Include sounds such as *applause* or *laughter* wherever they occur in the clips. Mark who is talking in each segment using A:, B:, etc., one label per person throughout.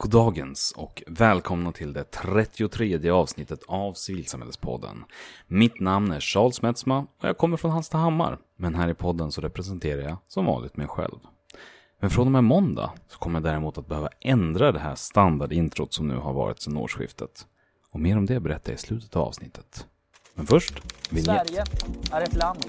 A: Goddagens och välkomna till det 33 avsnittet av Civilsamhällespodden. Mitt namn är Charles Metzma och jag kommer från Hallstahammar. Men här i podden så representerar jag som vanligt mig själv. Men från och med måndag så kommer jag däremot att behöva ändra det här standardintrot som nu har varit sedan årsskiftet. Och mer om det berättar jag i slutet av avsnittet. Men först, vignett.
B: Sverige är ett land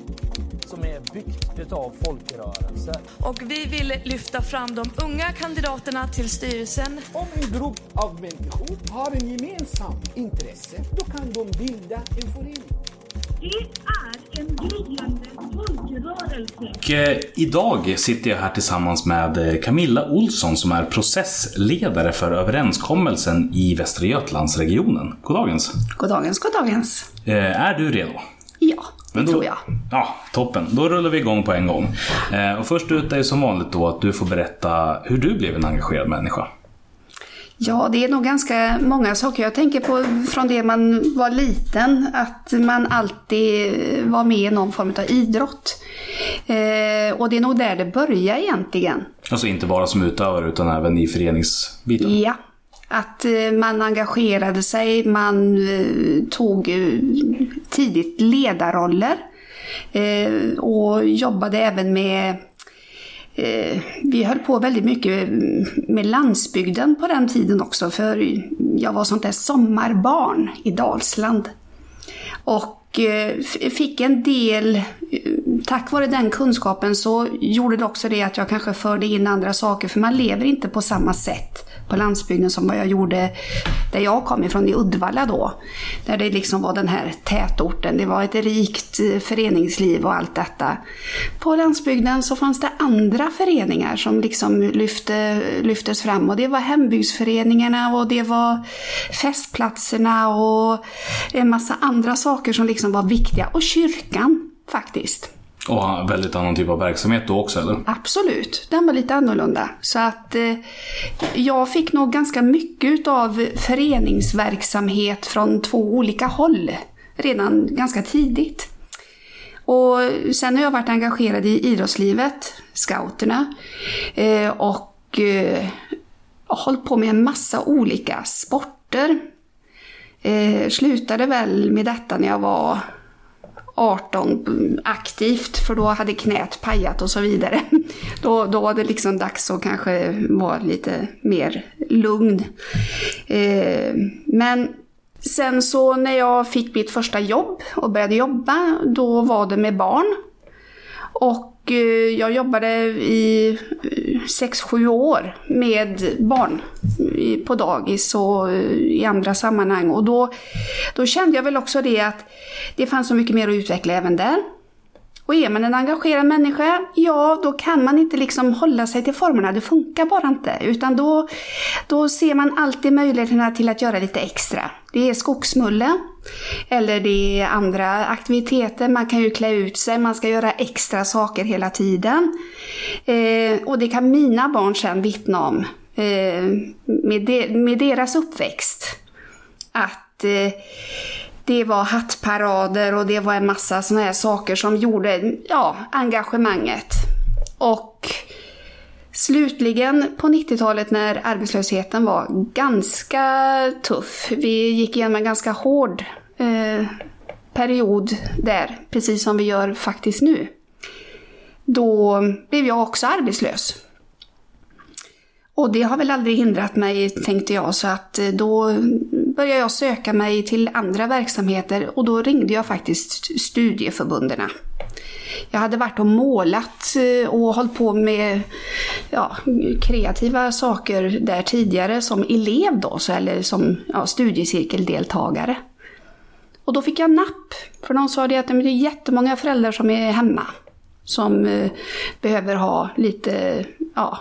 B: som är byggt utav folkrörelser.
C: Och vi vill lyfta fram de unga kandidaterna till styrelsen.
D: Om en grupp av människor har en gemensam intresse, då kan de bilda en förening.
E: Det är en gryende folkrörelse.
F: Och eh, idag sitter jag här tillsammans med eh, Camilla Olsson som är processledare för överenskommelsen i Västra Götalandsregionen. Goddagens!
G: Goddagens, goddagens.
F: Eh, är du redo?
G: Ja,
F: Men då-
G: tror jag.
F: Ja, toppen. Då rullar vi igång på en gång. Eh, och först ut är som vanligt då att du får berätta hur du blev en engagerad människa.
G: Ja, det är nog ganska många saker. Jag tänker på från det man var liten, att man alltid var med i någon form av idrott. Eh, och det är nog där det börjar egentligen.
F: Alltså inte bara som utövare utan även i föreningsbiten.
G: Ja, att eh, man engagerade sig, man eh, tog eh, tidigt ledarroller och jobbade även med vi höll på väldigt mycket med landsbygden på den tiden också för jag var sånt där sommarbarn i Dalsland. Och fick en del, tack vare den kunskapen så gjorde det också det att jag kanske förde in andra saker för man lever inte på samma sätt på landsbygden som vad jag gjorde där jag kom ifrån i Uddevalla då. Där det liksom var den här tätorten, det var ett rikt eh, föreningsliv och allt detta. På landsbygden så fanns det andra föreningar som liksom lyfte, lyftes fram och det var hembygdsföreningarna och det var festplatserna och en massa andra saker som liksom var viktiga. Och kyrkan faktiskt.
F: Och väldigt annan typ av verksamhet då också eller?
G: Absolut, den var lite annorlunda. Så att eh, jag fick nog ganska mycket av föreningsverksamhet från två olika håll redan ganska tidigt. Och sen har jag varit engagerad i idrottslivet, scouterna, eh, och eh, hållit på med en massa olika sporter. Eh, slutade väl med detta när jag var 18 aktivt för då hade knät pajat och så vidare. *laughs* Då, då var det liksom dags att kanske vara lite mer lugn. Eh, men sen så när jag fick mitt första jobb och började jobba, då var det med barn. Och Eh, jag jobbade i eh, 6-7 år med barn på dagis och eh, i andra sammanhang. Och då, då kände jag väl också det att det fanns så mycket mer att utveckla även där. Och är man en engagerad människa, ja då kan man inte liksom hålla sig till formerna, det funkar bara inte. Utan då, då ser man alltid möjligheterna till att göra lite extra. Det är skogsmulle, eller det är andra aktiviteter, man kan ju klä ut sig, man ska göra extra saker hela tiden. Eh, och det kan mina barn sen vittna om, eh, med, de, med deras uppväxt. Att eh, det var hattparader och det var en massa såna här saker som gjorde ja, engagemanget. Och slutligen på 90-talet när arbetslösheten var ganska tuff, vi gick igenom en ganska hård eh, period där, precis som vi gör faktiskt nu. Då blev jag också arbetslös. Och det har väl aldrig hindrat mig, tänkte jag, så att eh, då började jag söka mig till andra verksamheter och då ringde jag faktiskt studieförbunderna. Jag hade varit och målat eh, och hållit på med ja, kreativa saker där tidigare som elev då, så, eller som ja, studiecirkeldeltagare. Och då fick jag napp, för de sa det att det är jättemånga föräldrar som är hemma. Som eh, behöver ha lite, ja,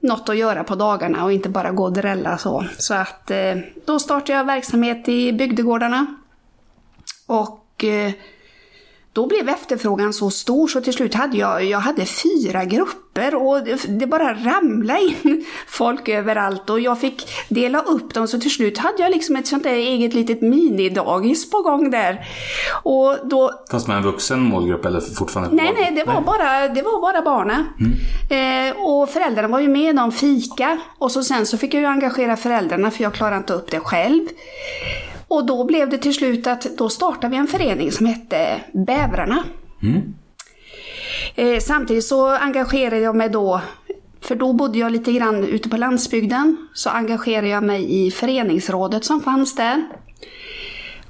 G: något att göra på dagarna och inte bara gå och drälla så. Så att eh, då startade jag verksamhet i bygdegårdarna. Och eh, då blev efterfrågan så stor så till slut hade jag, jag hade fyra grupper och det, det bara ramlade in *laughs* folk överallt och jag fick dela upp dem så till slut hade jag liksom ett sånt där eget litet minidagis på gång där. Och då,
F: Fast med en vuxen målgrupp eller fortfarande?
G: Nej, nej, det var bara, det var bara barnen. Eh, och föräldrarna var ju med om fika. Och så sen så fick jag ju engagera föräldrarna för jag klarade inte upp det själv. Och då blev det till slut att då startade vi en förening som hette Bävrarna. Eh, samtidigt så engagerade jag mig då, för då bodde jag lite grann ute på landsbygden, så engagerade jag mig i föreningsrådet som fanns där.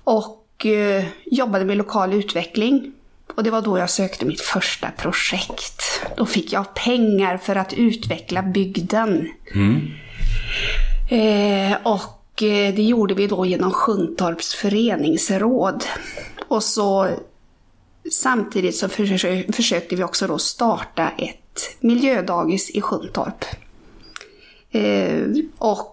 G: Och eh, jobbade med lokal utveckling. Och det var då jag sökte mitt första projekt. Då fick jag pengar för att utveckla bygden. Eh, och Eh, det gjorde vi då genom Sjuntorps föreningsråd. Och så samtidigt så försökte vi också då starta ett miljödagis i Sjuntorp. Eh, och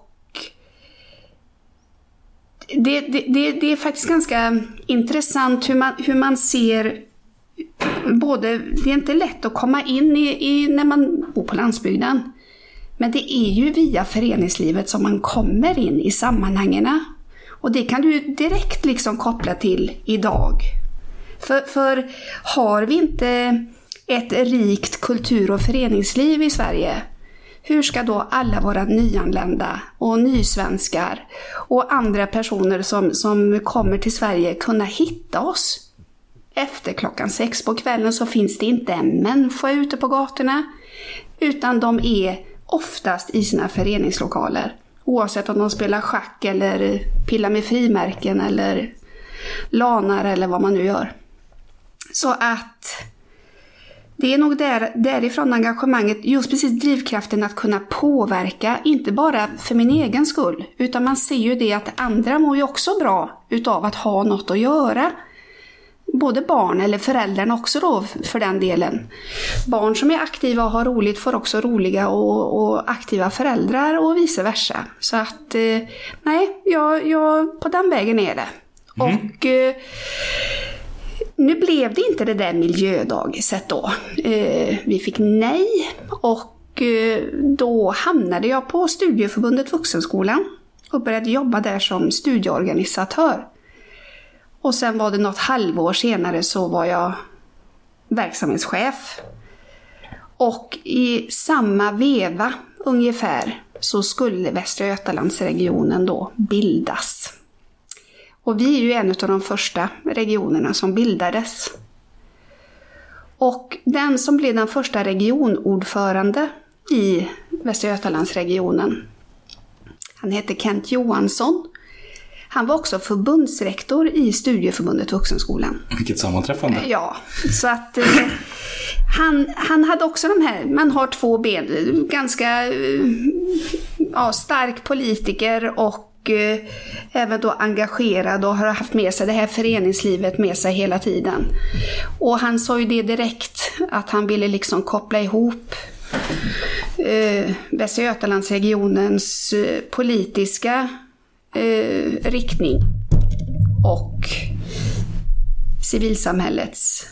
G: det, det, det, det är faktiskt ganska intressant hur man, hur man ser både, det är inte lätt att komma in i, i när man bor på landsbygden. Men det är ju via föreningslivet som man kommer in i sammanhangen. Och det kan du direkt liksom koppla till idag. För, för har vi inte ett rikt kultur och föreningsliv i Sverige, hur ska då alla våra nyanlända och nysvenskar och andra personer som, som kommer till Sverige kunna hitta oss? Efter klockan sex på kvällen så finns det inte en människa ute på gatorna, utan de är oftast i sina föreningslokaler. Oavsett om de spelar schack eller pillar med frimärken eller lanar eller vad man nu gör. Så att det är nog där, därifrån engagemanget, just precis drivkraften att kunna påverka, inte bara för min egen skull, utan man ser ju det att andra mår ju också bra utav att ha något att göra. Både barn, eller föräldrarna också då för den delen. Barn som är aktiva och har roligt får också roliga och, och aktiva föräldrar och vice versa. Så att, eh, nej, jag, jag, på den vägen är det. Och eh, nu blev det inte det där miljödagiset då. Eh, vi fick nej och eh, då hamnade jag på Studieförbundet Vuxenskolan och började jobba där som studieorganisatör. Och sen var det något halvår senare så var jag verksamhetschef. Och i samma veva ungefär så skulle Västra Götalandsregionen då bildas. Och vi är ju en av de första regionerna som bildades. Och den som blev den första regionordförande i Västra Götalandsregionen, han hette Kent Johansson. Han var också förbundsrektor i Studieförbundet Vuxenskolan.
F: Vilket sammanträffande.
G: Ja, så att eh, han, han hade också de här, man har två ben, ganska eh, ja, stark politiker och eh, även då engagerad och har haft med sig det här föreningslivet med sig hela tiden. Och han sa ju det direkt, att han ville liksom koppla ihop eh, Västra Götalandsregionens eh, politiska eh, riktning och civilsamhällets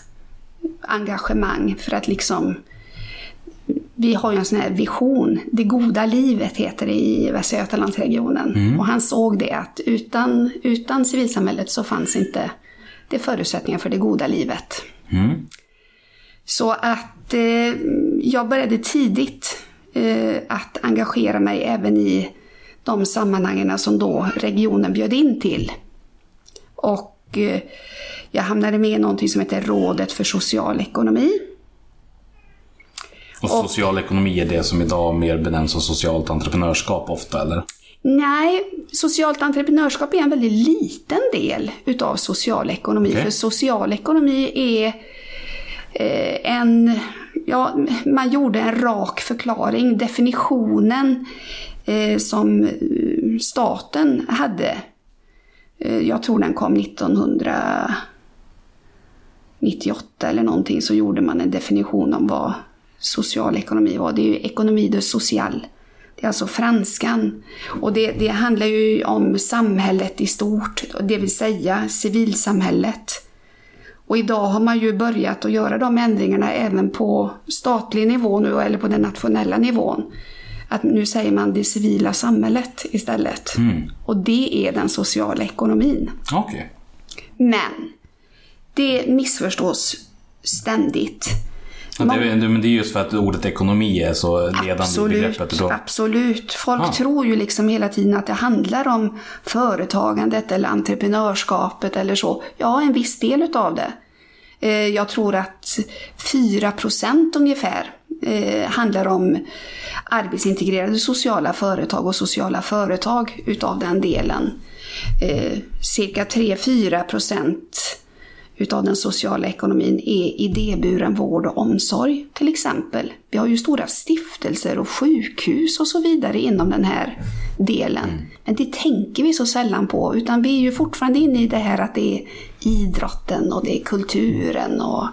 G: engagemang för att liksom vi har ju en sån här vision, det goda livet heter det i Västra Götalandsregionen. Och han såg det att utan, utan civilsamhället så fanns inte det förutsättningar för det goda livet. Så att eh, jag började tidigt eh, att engagera mig även i de sammanhangen som då regionen bjöd in till. Och eh, jag hamnade med i någonting som heter Rådet för social ekonomi.
F: Och social ekonomi är det som idag mer benämns som socialt entreprenörskap ofta, eller?
G: Nej, socialt entreprenörskap är en väldigt liten del utav social ekonomi.
F: Okej.
G: För social ekonomi är eh, en... Ja, man gjorde en rak förklaring. Definitionen Eh, som eh, staten hade, eh, jag tror den kom 1998 eller någonting, så gjorde man en definition om vad social ekonomi var. Det är ju ekonomi de social. Det är alltså franskan. Och det, det handlar ju om samhället i stort, det vill säga civilsamhället. Och idag har man ju börjat att göra de ändringarna även på statlig nivå nu eller på den nationella nivån. Att nu säger man det civila samhället istället. Och det är den sociala ekonomin.
F: Okej.
G: Men det missförstås ständigt.
F: Ja, det, men det är just för att ordet ekonomi är så ledande i
G: Absolut,
F: begreppet. Då.
G: absolut. Folk
F: Ah.
G: tror ju liksom hela tiden att det handlar om företagandet eller entreprenörskapet eller så. Ja, en viss del utav det. Eh, jag tror att 4% ungefär eh, handlar om arbetsintegrerade sociala företag och sociala företag utav den delen. Eh, cirka 3-4 procent utav den sociala ekonomin är idéburen vård och omsorg till exempel. Vi har ju stora stiftelser och sjukhus och så vidare inom den här delen. Men det tänker vi så sällan på utan vi är ju fortfarande inne i det här att det är idrotten och det är kulturen och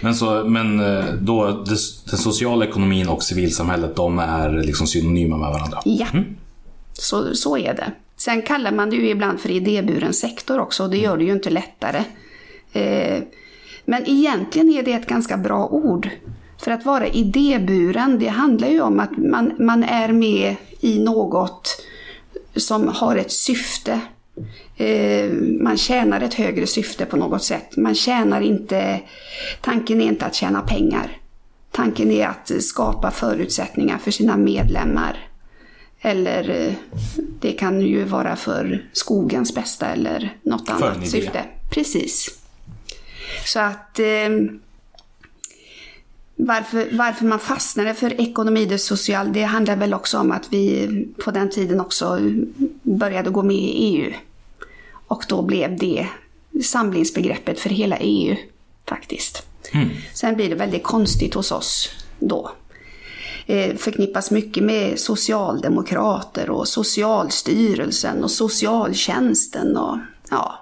F: Men, så, men eh, då, det, den sociala ekonomin och civilsamhället, de är liksom synonyma med varandra.
G: Ja, så, så är det. Sen kallar man det ju ibland för idéburen sektor också och det gör det ju inte lättare. Eh, men egentligen är det ett ganska bra ord. För att vara idéburen, det handlar ju om att man, man är med i något som har ett syfte. Eh, man tjänar ett högre syfte på något sätt. Man tjänar inte... Tanken är inte att tjäna pengar. Tanken är att skapa förutsättningar för sina medlemmar. Eller eh, det kan ju vara för skogens bästa eller något
F: För
G: annat syfte. Precis. Så att eh, varför, varför man fastnade för ekonomi det social, det handlar väl också om att vi på den tiden också började gå med i EU. Och då blev det samlingsbegreppet för hela EU faktiskt. Sen blir det väldigt konstigt hos oss då. Eh, förknippas mycket med socialdemokrater och Socialstyrelsen och socialtjänsten och ja,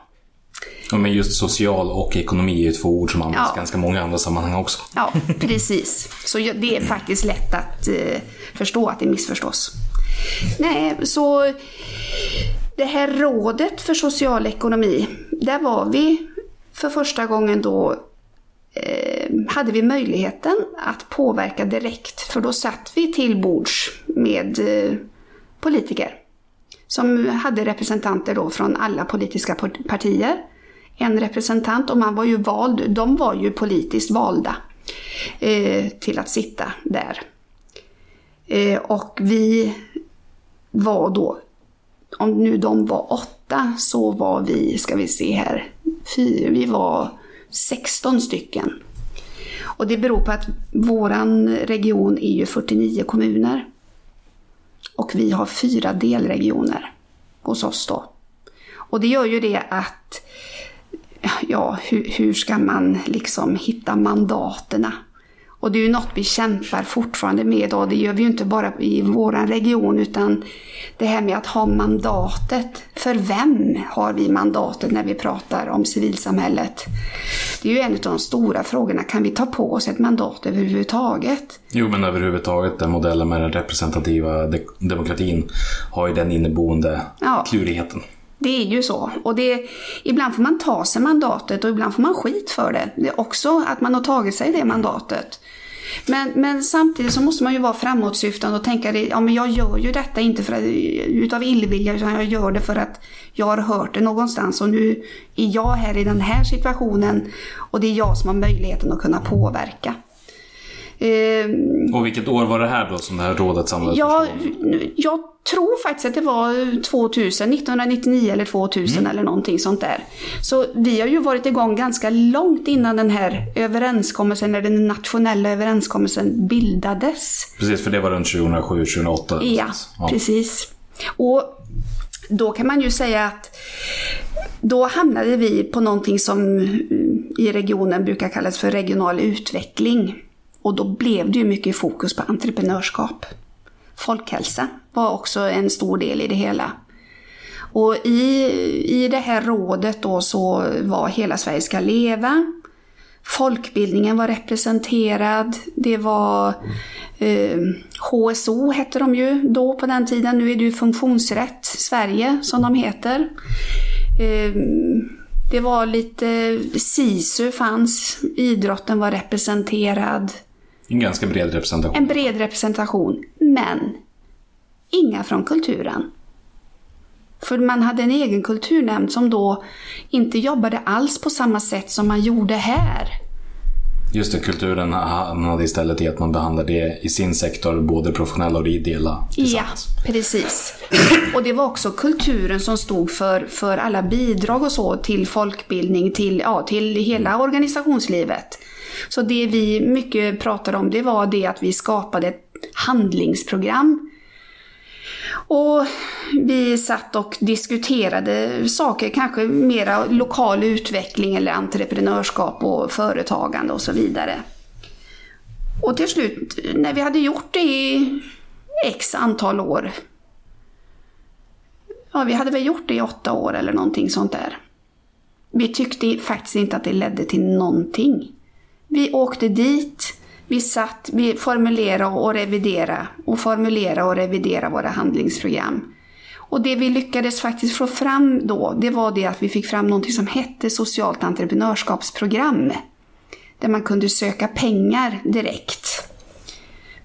F: Ja, men just social och ekonomi är ju två ord som används
G: Ja.
F: ganska många andra sammanhang också.
G: Ja, precis. Så det är faktiskt lätt att eh, förstå att det missförstås. Nej, så det här rådet för social ekonomi, där var vi för första gången då eh, hade vi möjligheten att påverka direkt, för då satt vi till bords med eh, politiker som hade representanter då från alla politiska par- partier. En representant, och man var ju vald, de var ju politiskt valda eh, till att sitta där. Eh, och vi var då, om nu de var åtta, så var vi, ska vi se här, fyra, vi var 16 stycken. Och det beror på att våran region är ju 49 kommuner. Och vi har fyra delregioner hos oss då. Och det gör ju det att, ja, hur, hur ska man liksom hitta mandaterna? Och det är ju något vi kämpar fortfarande med och det gör vi ju inte bara i våran region utan det här med att ha mandatet. För vem har vi mandatet när vi pratar om civilsamhället? Det är ju en av de stora frågorna. Kan vi ta på oss ett mandat överhuvudtaget?
F: Jo, men överhuvudtaget den modellen med den representativa de- demokratin har ju den inneboende
G: Ja.
F: klurigheten.
G: Det är ju så. Och det, ibland får man ta sig mandatet och ibland får man skit för det. Det är också att man har tagit sig det mandatet. Men, men samtidigt så måste man ju vara framåtsyftande och tänka det, ja men jag gör ju detta inte för att, utav illvilja utan jag gör det för att jag har hört det någonstans och nu är jag här i den här situationen och det är jag som har möjligheten att kunna påverka. Ehm,
F: Och vilket år var det här då som det här rådet samlades
G: Ja, jag tror faktiskt att det var 2000, 1999 eller 2000 eller någonting sånt där. Så vi har ju varit igång ganska långt innan den här överenskommelsen, eller den nationella överenskommelsen bildades.
F: Precis, för det var runt 2007, 2008.
G: Ja,
F: Ja.
G: precis. Och då kan man ju säga att då hamnade vi på någonting som mm, i regionen brukar kallas för regional utveckling. Och då blev det ju mycket fokus på entreprenörskap. Folkhälsa var också en stor del i det hela. Och i, i det här rådet då så var Hela Sverige ska leva. Folkbildningen var representerad. Det var eh, HSO hette de ju då på den tiden. Nu är det ju Funktionsrätt Sverige som de heter. Eh, Det var lite, SISU fanns, idrotten var representerad.
F: En ganska bred representation.
G: En bred representation, men inga från kulturen. För man hade en egen kulturnämnd som då inte jobbade alls på samma sätt som man gjorde här.
F: Just det, kulturen hamnade istället i att man behandlar det i sin sektor, både professionella och det ideella
G: Ja, precis. *clears throat* Och det var också kulturen som stod för, för alla bidrag och så till folkbildning, till, ja, till hela organisationslivet. Så det vi mycket pratade om, det var det att vi skapade ett handlingsprogram och vi satt och diskuterade saker, kanske mera lokal utveckling eller entreprenörskap och företagande och så vidare. Och till slut, när vi hade gjort det i x antal år, ja vi hade väl gjort det i åtta år eller någonting sånt där. Vi tyckte faktiskt inte att det ledde till någonting. Vi åkte dit, vi satt, vi formulerade och reviderade och formulerade och reviderade våra handlingsprogram. Och det vi lyckades faktiskt få fram då, det var det att vi fick fram någonting som hette socialt entreprenörskapsprogram. Där man kunde söka pengar direkt.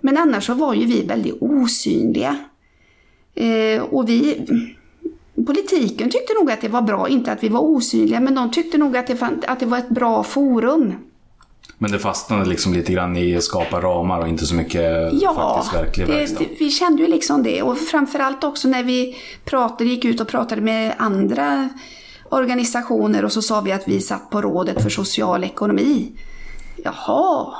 G: Men annars så var ju vi väldigt osynliga. Eh, och vi, politiken tyckte nog att det var bra, inte att vi var osynliga, men de tyckte nog att det, fann, att det var ett bra forum.
F: Men det fastnade liksom lite grann i att skapa ramar och inte så mycket faktiskt verklig verkstad.
G: det, vi kände ju liksom det. Och framförallt också när vi pratade, gick ut och pratade med andra organisationer och så sa vi att vi satt på rådet för social ekonomi. Jaha,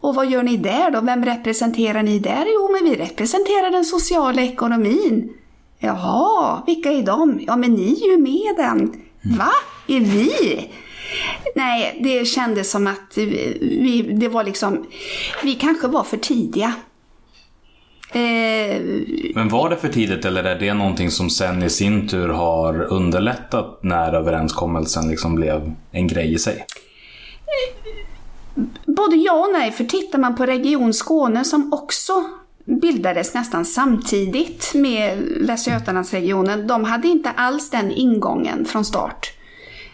G: och vad gör ni där då? Vem representerar ni där? Jo, men vi representerar den sociala ekonomin. Jaha, vilka är de? Ja, men ni är ju med den. Va? Är vi? Nej, det kändes som att vi, det var liksom, vi kanske var för tidiga. Eh,
F: Men var det för tidigt eller är det någonting som sen i sin tur har underlättat när överenskommelsen liksom blev en grej i sig?
G: både ja och nej, för tittar man på Region Skåne som också bildades nästan samtidigt med Västra Götalandsregionen, de hade inte alls den ingången från start.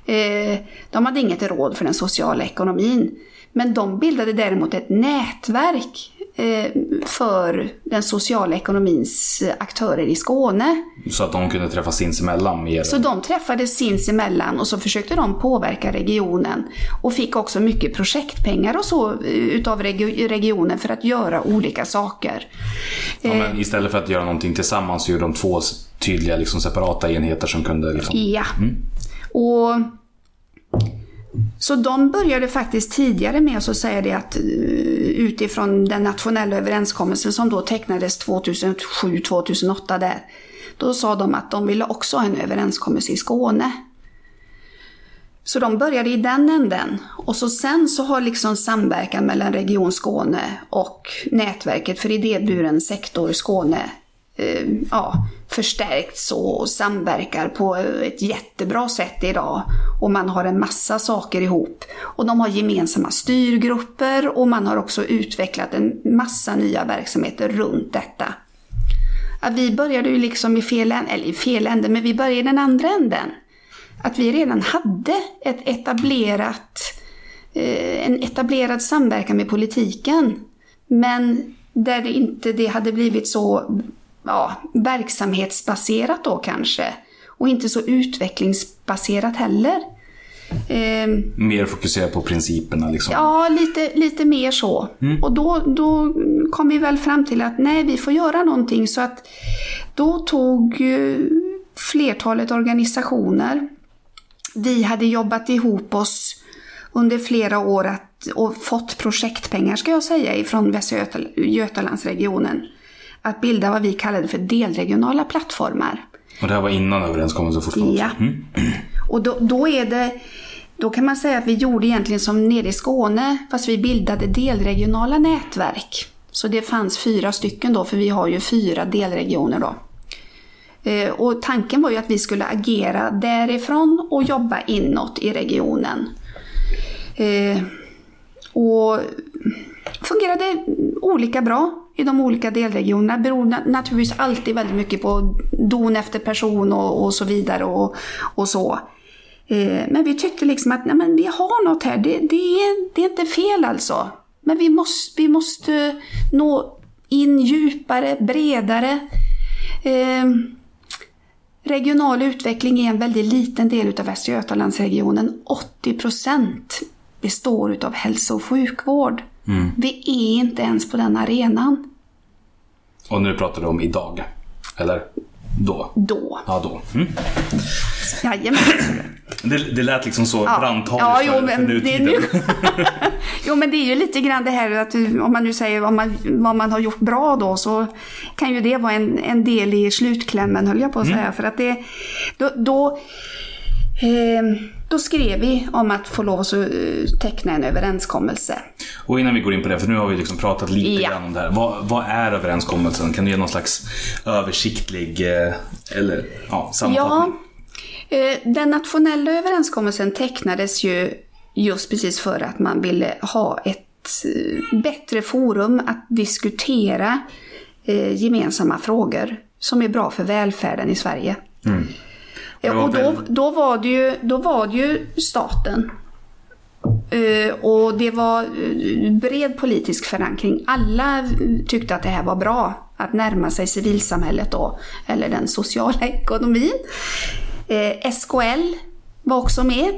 G: Eh, de hade inget råd för den sociala ekonomin. Men de bildade däremot ett nätverk eh, för den sociala ekonomins aktörer i Skåne.
F: Så att de kunde träffas sinsemellan mer?
G: Så de träffades sinsemellan och så försökte de påverka regionen. Och fick också mycket projektpengar och så eh, utav regionen för att göra olika saker.
F: Ja, men istället för att göra någonting tillsammans så gjorde de två tydliga liksom, separata enheter som kunde... Liksom...
G: Ja. Och så de började faktiskt tidigare med att säga det att utifrån den nationella överenskommelsen som då tecknades 2007-2008 där. Då sa de att de ville också ha en överenskommelse i Skåne. Så de började i den änden. Och så sen så har liksom samverkan mellan Region Skåne och nätverket för idéburen sektor Skåne Eh, ja, förstärkts och samverkar på ett jättebra sätt idag. Och man har en massa saker ihop. Och de har gemensamma styrgrupper och man har också utvecklat en massa nya verksamheter runt detta. Att vi började ju liksom i fel ände, eller i fel ände, men vi började i den andra änden. Att vi redan hade ett etablerat, eh, en etablerad samverkan med politiken. Men där det inte det hade blivit så ja, verksamhetsbaserat då kanske. Och inte så utvecklingsbaserat heller. Eh,
F: mer fokuserat på principerna liksom?
G: Ja, lite, lite mer så. Mm. Och då, då kom vi väl fram till att nej, vi får göra någonting. Så att då tog flertalet organisationer, vi hade jobbat ihop oss under flera år att, och fått projektpengar ska jag säga ifrån Västra Götalandsregionen att bilda vad vi kallade för delregionala plattformar.
F: Och det här var innan överenskommelsen fortfarande?
G: Ja. Mm. Och då, då, är det, då kan man säga att vi gjorde egentligen som nere i Skåne, fast vi bildade delregionala nätverk. Så det fanns fyra stycken då, för vi har ju fyra delregioner då. Eh, och tanken var ju att vi skulle agera därifrån och jobba inåt i regionen. Eh, och fungerade olika bra i de olika delregionerna. beror naturligtvis alltid väldigt mycket på don efter person och, och så vidare och, och så. Eh, men vi tyckte liksom att nej, men vi har något här, det, det, är, det är inte fel alltså. Men vi måste, vi måste nå in djupare, bredare. Eh, regional utveckling är en väldigt liten del av Västra Götalandsregionen. 80 procent består av hälso och sjukvård. Vi är inte ens på den arenan
F: Och nu pratar du om idag? Eller då?
G: då.
F: Ja, då. Mm.
G: Jajamän.
F: Det, det lät liksom så
G: ja,
F: för,
G: jo,
F: för
G: men det,
F: nutiden.
G: nu... *laughs* jo, men det är ju lite grann det här att om man nu säger vad man, vad man har gjort bra då så kan ju det vara en, en del i slutklämmen höll jag på att säga. För att det, då, då, eh, då skrev vi om att få lov att eh, teckna en överenskommelse.
F: Och innan vi går in på det, för nu har vi liksom pratat lite
G: Ja.
F: grann om det här. Vad, vad är överenskommelsen? Kan du ge någon slags översiktlig eh, eller, ja, sammanfattning?
G: Ja, eh, den nationella överenskommelsen tecknades ju just precis för att man ville ha ett bättre forum att diskutera gemensamma frågor som är bra för välfärden i Sverige.
F: Mm. Var
G: Och då, då, var det ju, då var det ju staten. Eh, Och det var eh, bred politisk förankring. Alla tyckte att det här var bra. Att närma sig civilsamhället då, eller den sociala *laughs* ekonomin. Eh, SKL var också med.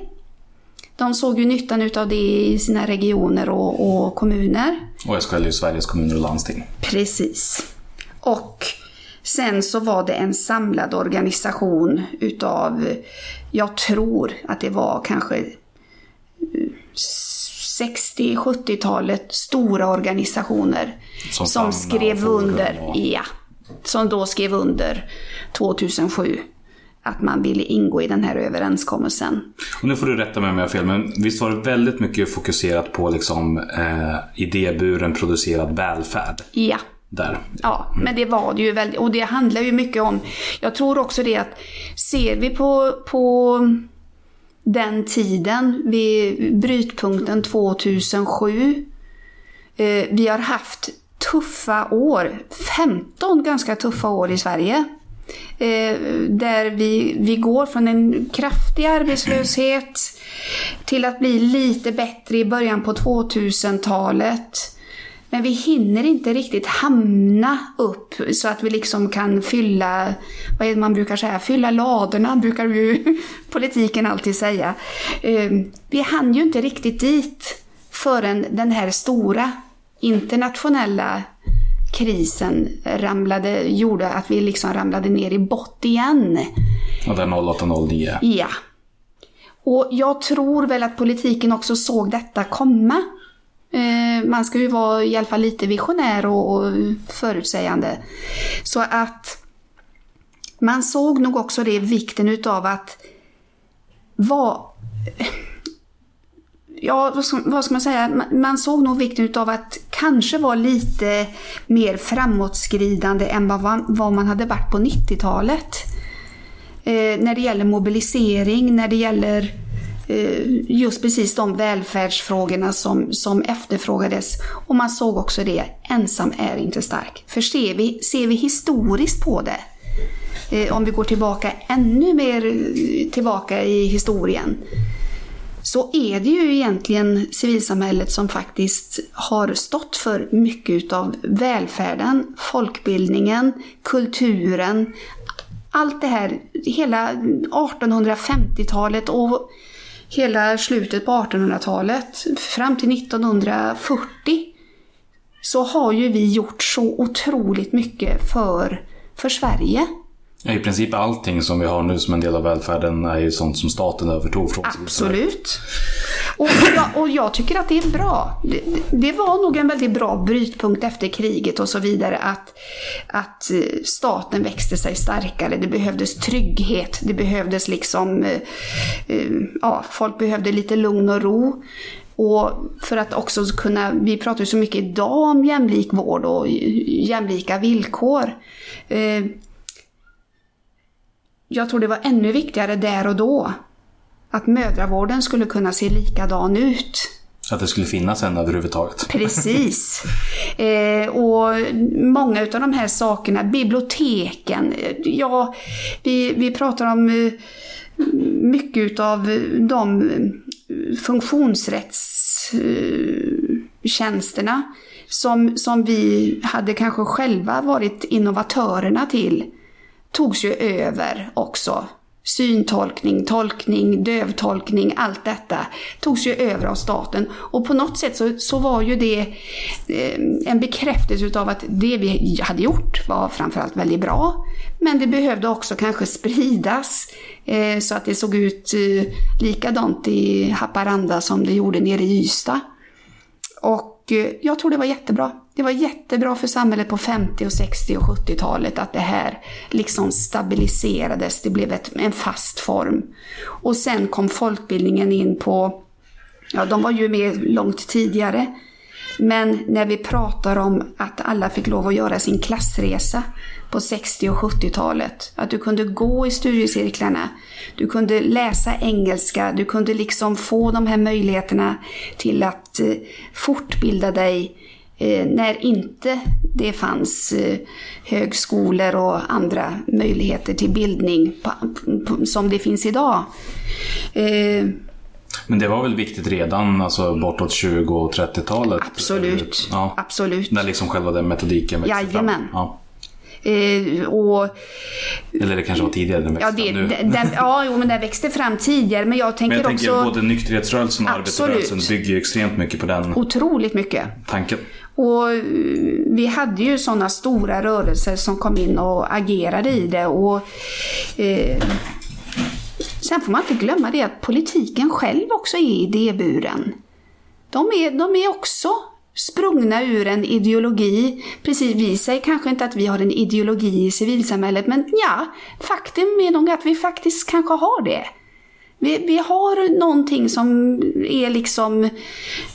G: De såg ju nyttan utav det i sina regioner och, och kommuner.
F: Och SKL är ju Sveriges kommuner och landsting.
G: Precis. Och sen så var det en samlad organisation utav, jag tror att det var kanske eh, 60-70-talet stora organisationer
F: Som
G: som, skrev under,
F: och-
G: ja, som då skrev under 2007 att man ville ingå i den här överenskommelsen.
F: Och nu får du rätta mig om jag har fel, men visst var det väldigt mycket fokuserat på liksom, eh, idéburen producerad välfärd
G: Ja
F: där?
G: Ja, men det var det ju väldigt, och det handlar ju mycket om, jag tror också det att ser vi på, på den tiden, vid brytpunkten 2007, eh, vi har haft tuffa år, 15 ganska tuffa år i Sverige. Eh, där vi, vi går från en kraftig arbetslöshet till att bli lite bättre i början på 2000-talet. Men vi hinner inte riktigt hamna upp så att vi liksom kan fylla, vad är det man brukar säga, fylla ladorna brukar ju *laughs* politiken alltid säga. Eh, Vi hann ju inte riktigt dit förrän den här stora internationella krisen ramlade, gjorde att vi liksom ramlade ner i bott igen.
F: Och där 0809.
G: Ja. Och jag tror väl att politiken också såg detta komma. Eh, man ska ju vara i alla fall lite visionär och, och förutsägande. Så att man såg nog också det vikten utav att vara Ja, vad ska, man säga? Man- såg nog vikten utav att kanske vara lite mer framåtskridande än vad man, vad man hade varit på 90-talet. Eh, när det gäller mobilisering, när det gäller eh, Eh, just precis de välfärdsfrågorna som, som efterfrågades. Och man såg också det, ensam är inte stark. För ser vi, ser vi historiskt på det, eh, om vi går tillbaka ännu mer eh, tillbaka i historien, så är det ju egentligen civilsamhället som faktiskt har stått för mycket utav välfärden, folkbildningen, kulturen, allt det här, hela 1850-talet och hela slutet på 1800-talet fram till 1940 så har ju vi gjort så otroligt mycket för, för Sverige.
F: Ja, I princip allting som vi har nu som en del av välfärden är ju sånt som staten övertog från.
G: Absolut. Och jag, och jag tycker att det är bra. Det, det var nog en väldigt bra brytpunkt efter kriget och så vidare att, att eh, staten växte sig starkare. Det behövdes trygghet. Det behövdes liksom, eh, eh, ja, folk behövde lite lugn och ro. Och för att också kunna, vi pratar ju så mycket idag om jämlik vård och jämlika villkor. Jag tror det var ännu viktigare där och då att mödravården skulle kunna se likadan ut.
F: Att det skulle finnas en överhuvudtaget.
G: Precis. *laughs* Eh, och många av de här sakerna, biblioteken, eh, ja, vi, vi pratar om eh, mycket av de eh, funktionsrättstjänsterna som, som vi hade kanske själva varit innovatörerna till, togs ju över också. Syntolkning, tolkning, dövtolkning, allt detta togs ju över av staten. Och på något sätt så, så var ju det eh, en bekräftelse utav att det vi hade gjort var framförallt väldigt bra. Men det behövde också kanske spridas eh, så att det såg ut eh, likadant i Haparanda som det gjorde nere i Ystad. Och eh, jag tror det var jättebra. Det var jättebra för samhället på 50, och 60 och 70-talet att det här liksom stabiliserades. Det blev ett, en fast form. Och sen kom folkbildningen in på, ja de var ju med långt tidigare. Men när vi pratar om att alla fick lov att göra sin klassresa på 60 och 70-talet. Att du kunde gå i studiecirklarna, du kunde läsa engelska, du kunde liksom få de här möjligheterna till att eh, fortbilda dig när inte det fanns eh, högskolor och andra möjligheter till bildning som det finns idag. Eh,
F: Men det var väl viktigt redan alltså bortåt 20 och 30-talet?
G: Absolut.
F: Ja.
G: Absolut.
F: När liksom själva den metodiken växte
G: Jajamän.
F: fram? Ja.
G: Eh, och
F: Eller det kanske var tidigare den växte
G: Ja, det,
F: fram nu.
G: den, ja, jo, men den växte fram tidigare. Men jag tänker,
F: Men jag tänker
G: också
F: både nykterhetsrörelsen och
G: Absolut.
F: arbetarrörelsen bygger ju extremt mycket på den
G: otroligt mycket.
F: tanken.
G: Och eh, vi hade ju sådana stora rörelser som kom in och agerade i det. Och, eh, sen får man inte glömma det att politiken själv också är idéburen. De är, de är också sprungna ur en ideologi. Precis, vi säger kanske inte att vi har en ideologi i civilsamhället, men ja, faktum är nog att vi faktiskt kanske har det. Vi, vi har någonting som är liksom,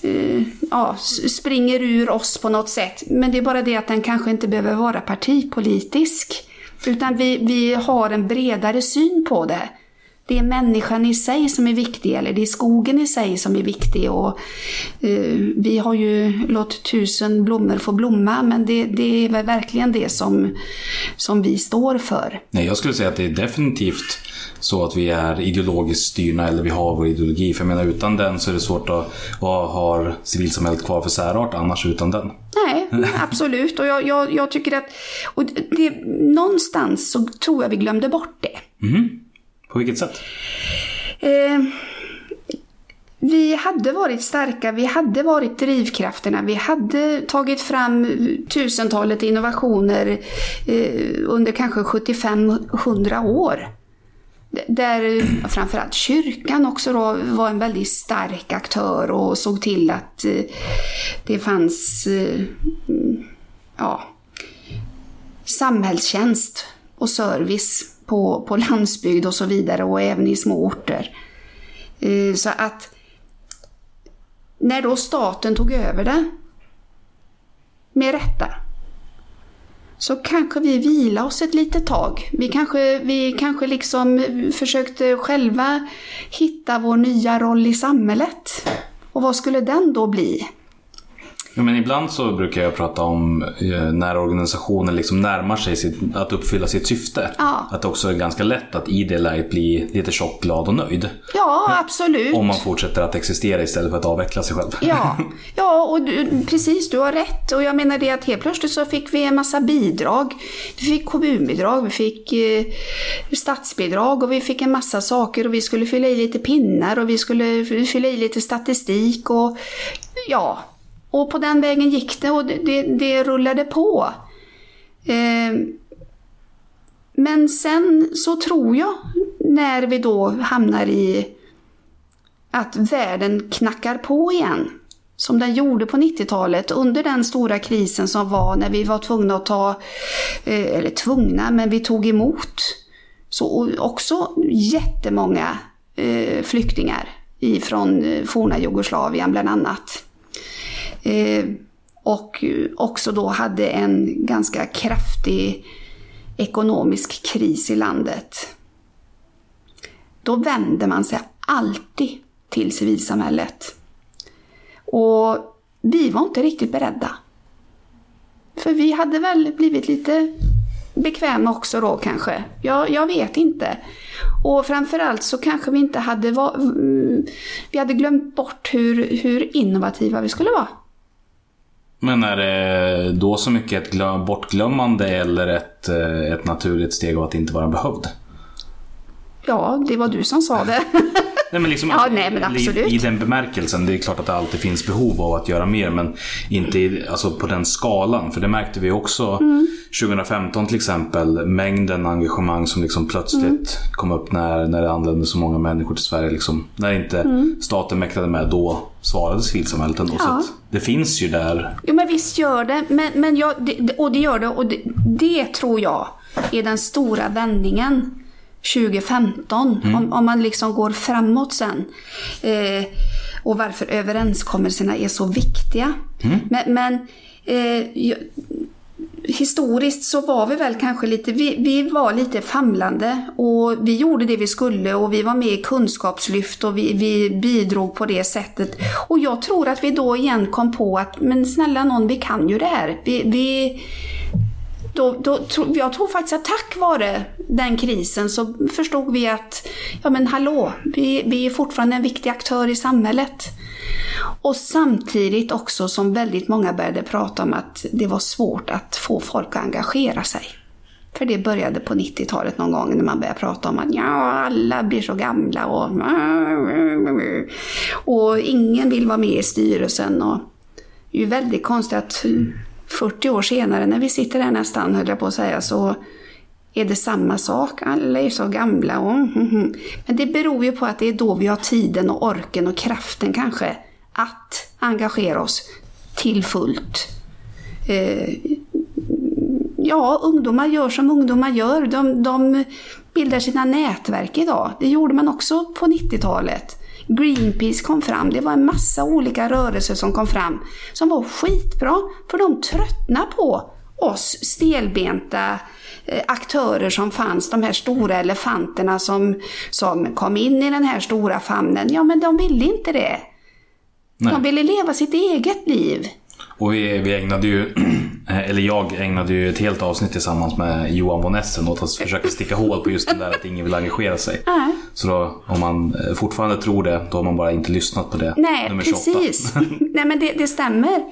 G: eh, ja, springer ur oss på något sätt. Men det är bara det att den kanske inte behöver vara partipolitisk. Utan vi, vi har en bredare syn på det. Det är människan i sig som är viktig, eller det är skogen i sig som är viktig. Och, eh, vi har ju låtit tusen blommor få blomma, men det, det är väl verkligen det som, som vi står för.
F: Nej, jag skulle säga att det är definitivt så att vi är ideologiskt styrna eller vi har vår ideologi. För jag menar utan den så är det svårt att, vad har civilsamhället kvar för särart annars utan den?
G: Nej, *laughs* absolut. Och jag, jag, jag tycker att och det, någonstans så tror jag vi glömde bort det.
F: På vilket sätt?
G: Eh, vi hade varit starka, vi hade varit drivkrafterna, vi hade tagit fram tusentalet innovationer eh, under kanske 75-100 år. Där framförallt kyrkan också då var en väldigt stark aktör och såg till att eh, det fanns eh, ja, samhällstjänst och service på, på landsbygd och så vidare och även i små orter. Eh, så att när då staten tog över det, med rätta, så kanske vi vila oss ett litet tag. Vi kanske, vi kanske liksom försökte själva hitta vår nya roll i samhället. Och vad skulle den då bli?
F: Ja, men ibland så brukar jag prata om eh, när organisationen liksom närmar sig sitt, att uppfylla sitt syfte.
G: Ja.
F: Att det också är ganska lätt att i det läget bli lite tjock, glad och nöjd.
G: Ja, absolut.
F: Om man fortsätter att existera istället för att avveckla sig själv.
G: Ja, *laughs* ja och du, precis, du har rätt. Och jag menar det att helt plötsligt så fick vi en massa bidrag. Vi fick kommunbidrag, vi fick eh, statsbidrag och vi fick en massa saker och vi skulle fylla i lite pinnar och vi skulle fylla i lite statistik och ja, och på den vägen gick det och det, det, det rullade på. Eh, men sen så tror jag, när vi då hamnar i att världen knackar på igen. Som den gjorde på 90-talet under den stora krisen som var när vi var tvungna att ta, eh, eller tvungna, men vi tog emot så också jättemånga eh, flyktingar ifrån eh, forna Jugoslavien bland annat. Eh, och också då hade en ganska kraftig ekonomisk kris i landet. Då vände man sig alltid till civilsamhället. Och vi var inte riktigt beredda. För vi hade väl blivit lite bekväma också då kanske. Jag, jag vet inte. Och framförallt så kanske vi inte hade va- mm, Vi hade glömt bort hur, hur innovativa vi skulle vara.
F: Men är det då så mycket ett bortglömmande eller ett, eh, ett naturligt steg av att inte vara behövd?
G: Ja, det var du som sa det. *laughs*
F: Nej, men liksom,
G: Ja, nej, men absolut.
F: I, I den bemärkelsen, det är klart att det alltid finns behov av att göra mer, men inte i, alltså på den skalan. För det märkte vi också
G: Mm.
F: 2015 till exempel, mängden engagemang som liksom plötsligt
G: Mm.
F: kom upp när, när det anlände så många människor till Sverige. Liksom. När inte
G: Mm.
F: staten mäktade med, då svarade civilsamhället ändå. Så
G: Ja.
F: att det finns ju där.
G: Jo men visst gör det, men, men jag, det- och det gör det och det, det tror jag är den stora vändningen 2015. Om, om man liksom går framåt sen. Eh, och varför överenskommelserna är så viktiga. Men, men eh, jag, historiskt så var vi väl kanske lite, vi, vi var lite famlande och vi gjorde det vi skulle och vi var med i kunskapslyft och vi, vi bidrog på det sättet. Och jag tror att vi då igen kom på att, men snälla någon, vi kan ju det här. Vi, vi, då, då, jag tror faktiskt att tack vare den krisen så förstod vi att, ja men hallå, vi, vi är fortfarande en viktig aktör i samhället. Och samtidigt också som väldigt många började prata om att det var svårt att få folk att engagera sig. För det började på 90-talet någon gång när man började prata om att ja, alla blir så gamla och och ingen vill vara med i styrelsen. Och det är ju väldigt konstigt att 40 år senare när vi sitter här nästan, höll jag på att säga, så är det samma sak. Alla är så gamla. Och. Mm, mm, mm. Men det beror ju på att det är då vi har tiden och orken och kraften kanske att engagera oss till fullt. Eh, ja, ungdomar gör som ungdomar gör. De, de bildar sina nätverk idag. Det gjorde man också på 90-talet. Greenpeace kom fram. Det var en massa olika rörelser som kom fram som var skitbra. För de tröttnade på oss stelbenta eh, aktörer som fanns, de här stora elefanterna som, som kom in i den här stora famnen. Ja, men de ville inte det.
F: Nej.
G: De ville leva sitt eget liv.
F: Och vi, vi ägnade ju, *clears throat* eller jag ägnade ju ett helt avsnitt tillsammans med Johan von Essen åt att försöka sticka hål på just den där att ingen vill engagera sig.
G: Nej.
F: Så då, om man eh, fortfarande tror det, då har man bara inte lyssnat på det.
G: Nej,
F: nummer 28.
G: precis. *laughs* Nej, men det, det stämmer.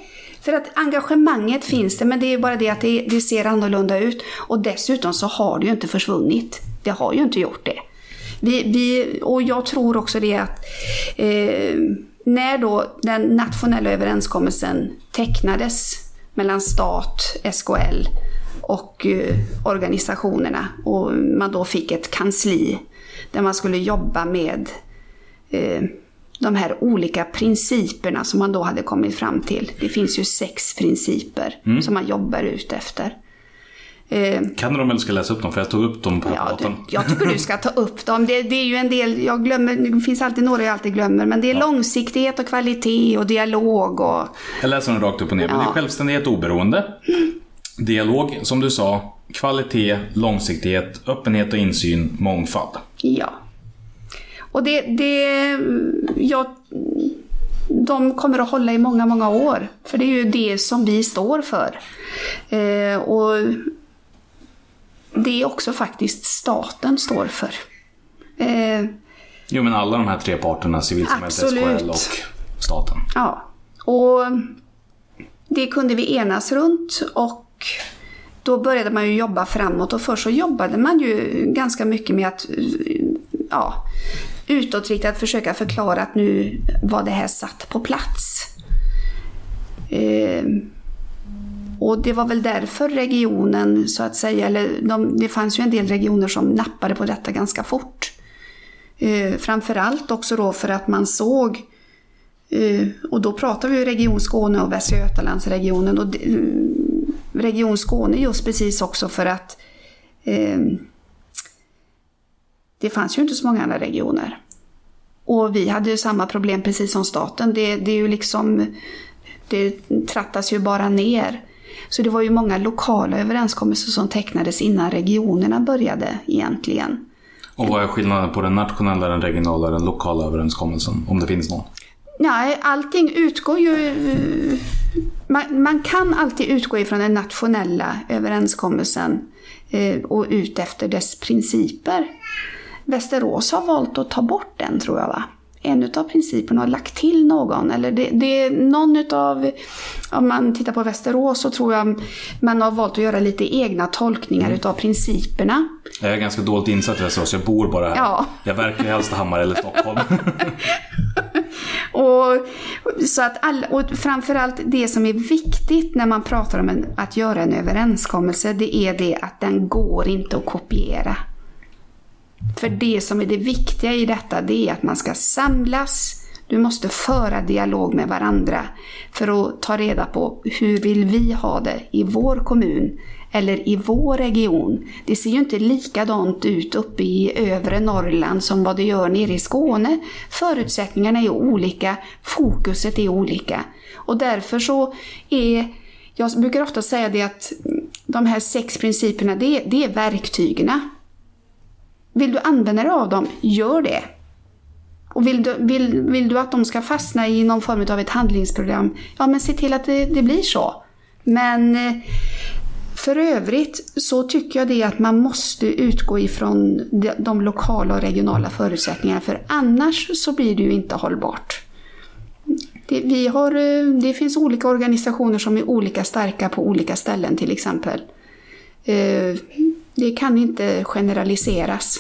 G: För att engagemanget finns det, men det är bara det att det, det ser annorlunda ut. Och dessutom så har det ju inte försvunnit. Det har ju inte gjort det. Vi, vi, och jag tror också det att eh, när då den nationella överenskommelsen tecknades mellan stat, SKL och eh, organisationerna och man då fick ett kansli där man skulle jobba med eh, de här olika principerna som man då hade kommit fram till. Det finns ju sex principer som man jobbar ut efter. Eh,
F: Kan du dem eller ska jag läsa upp dem? För jag tog upp dem på
G: Ja, det, jag tycker du ska ta upp dem. Det, det är ju en del, jag glömmer, det finns alltid några jag alltid glömmer, men det är långsiktighet och kvalitet och dialog och...
F: Jag läser dem rakt upp och ner. Men det är
G: Ja.
F: självständighet och oberoende. Dialog, som du sa. Kvalitet, långsiktighet, öppenhet och insyn, mångfald.
G: Ja. Och det, det jag, de kommer att hålla i många, många år. För det är ju det som vi står för. Eh, och det är också faktiskt staten står för. Eh,
F: Jo, men alla de här tre parterna, civilsamhället. SKL och staten.
G: Ja, och det kunde vi enas runt och då började man ju jobba framåt och först så jobbade man ju ganska mycket med att ja, utåtriktat försöka förklara att nu var det här satt på plats. Eh, och det var väl därför regionen så att säga, eller de, det fanns ju en del regioner som nappade på detta ganska fort. Eh, framförallt också då för att man såg Eh, Och då pratar vi ju Region Skåne och Västra Götalandsregionen. Och de, eh, Region Skåne just precis också för att eh, det fanns ju inte så många andra regioner. Och vi hade ju samma problem precis som staten. Det, det är ju liksom, det trattas ju bara ner. Så det var ju många lokala överenskommelser som tecknades innan regionerna började egentligen.
F: Och vad är skillnaden på den nationella, den regionala och den lokala överenskommelsen? Om det finns någon?
G: Nej, allting utgår ju... Man, man kan alltid utgå ifrån den nationella överenskommelsen eh, och ut efter dess principer. Västerås har valt att ta bort den tror jag va? En utav principerna har lagt till någon. Eller det, det är någon utav, om man tittar på Västerås så tror jag man har valt att göra lite egna tolkningar
F: Mm.
G: utav principerna.
F: Jag är ganska dåligt insatt i Västerås, jag bor bara här.
G: Ja.
F: Jag verkar i Hallstahammar eller Stockholm. *laughs*
G: Och, så att all, och framförallt det som är viktigt när man pratar om en, att göra en överenskommelse, det är det att den går inte att kopiera. För det som är det viktiga i detta, det är att man ska samlas, du måste föra dialog med varandra för att ta reda på hur vill vi ha det i vår kommun eller i vår region. Det ser ju inte likadant ut uppe i övre Norrland som vad det gör nere i Skåne. Förutsättningarna är olika, fokuset är olika. Och därför så är, jag brukar ofta säga det att de här sex principerna, det, det är verktygen. Vill du använda dig av dem, gör det. Och vill du, vill, vill du att de ska fastna i någon form av ett handlingsprogram, ja men se till att det, det blir så. Men eh, för övrigt så tycker jag det att man måste utgå ifrån de, de lokala och regionala förutsättningarna för annars så blir det ju inte hållbart. Det, vi har, eh, det finns olika organisationer som är olika starka på olika ställen till exempel. Eh, Eh, Det kan inte generaliseras.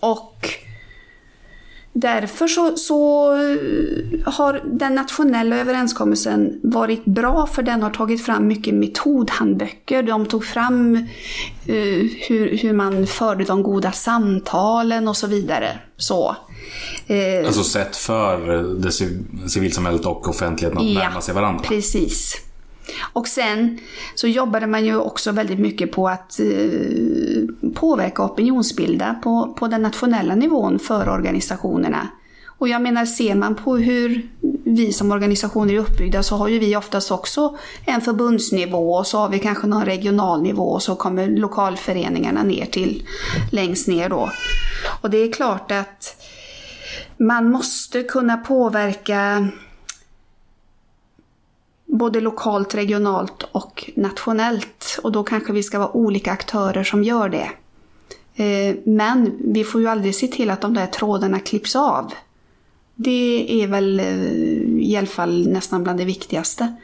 G: Och Därför så, så har den nationella överenskommelsen varit bra för den har tagit fram mycket metodhandböcker. De tog fram eh, hur, hur man förde de goda samtalen och så vidare. Så. Eh,
F: alltså sätt för det civ- civilsamhället och offentligheten att närma sig varandra.
G: Precis. Och sen så jobbade man ju också väldigt mycket på att eh, påverka och opinionsbilda på, på den nationella nivån för organisationerna. Och jag menar, ser man på hur vi som organisationer är uppbyggda så har ju vi oftast också en förbundsnivå och så har vi kanske någon regional nivå och så kommer lokalföreningarna ner till längst ner då. Och det är klart att man måste kunna påverka både lokalt, regionalt och nationellt. Och då kanske vi ska vara olika aktörer som gör det. Eh, men vi får ju aldrig se till att de där trådarna klipps av. Det är väl eh, i alla fall nästan bland det viktigaste.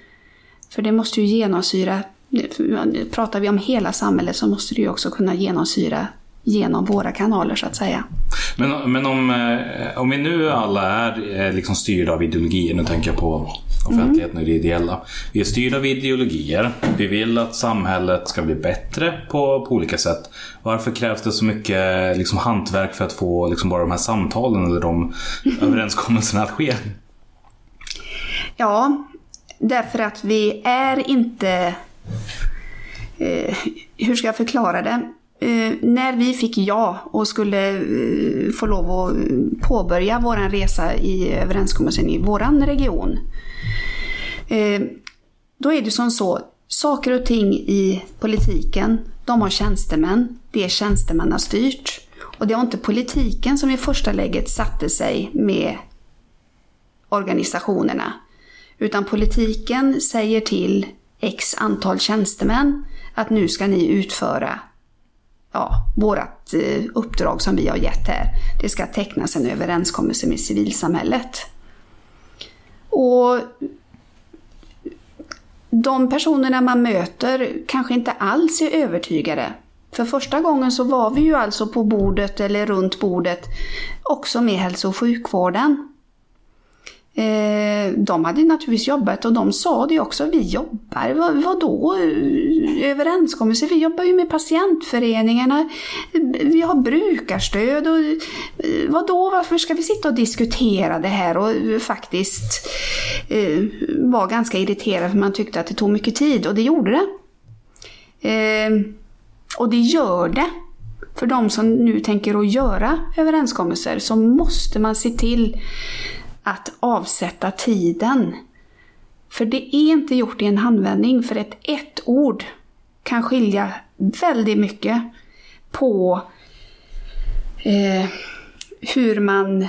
G: För det måste ju genomsyra, pratar vi om hela samhället så måste det ju också kunna genomsyra genom våra kanaler så att säga.
F: Men, men om, eh, om vi nu alla är eh, liksom styrda av ideologier, nu tänker jag på offentligheten och det ideella. Vi är styrda av ideologier. Vi vill att samhället ska bli bättre på, på olika sätt. Varför krävs det så mycket liksom, hantverk för att få liksom, bara de här samtalen eller de *laughs* överenskommelserna att ske?
G: Ja, därför att vi är inte... Eh, hur ska jag förklara det? Eh, när vi fick ja och skulle eh, få lov att eh, påbörja vår resa i överenskommelsen i vår region. Eh, då är det som så, saker och ting i politiken, de har tjänstemän, det är tjänstemannastyrt. Och det var inte politiken som i första läget satte sig med organisationerna. Utan politiken säger till x antal tjänstemän att nu ska ni utföra ja, vårt eh, uppdrag som vi har gett här. Det ska tecknas en överenskommelse med civilsamhället. Och de personerna man möter kanske inte alls är övertygade. För första gången så var vi ju alltså på bordet eller runt bordet också med hälso och sjukvården. Eh, de hade naturligtvis jobbat och de sa det också, vi jobbar, vad, vadå eh, överenskommelser? Vi jobbar ju med patientföreningarna, eh, vi har brukarstöd och eh, vadå, varför ska vi sitta och diskutera det här? Och faktiskt eh, var ganska irriterad för man tyckte att det tog mycket tid och det gjorde det. Eh, och det gör det. För de som nu tänker att göra överenskommelser så måste man se till att avsätta tiden. För det är inte gjort i en handvändning, för ett ett ord kan skilja väldigt mycket på eh, hur man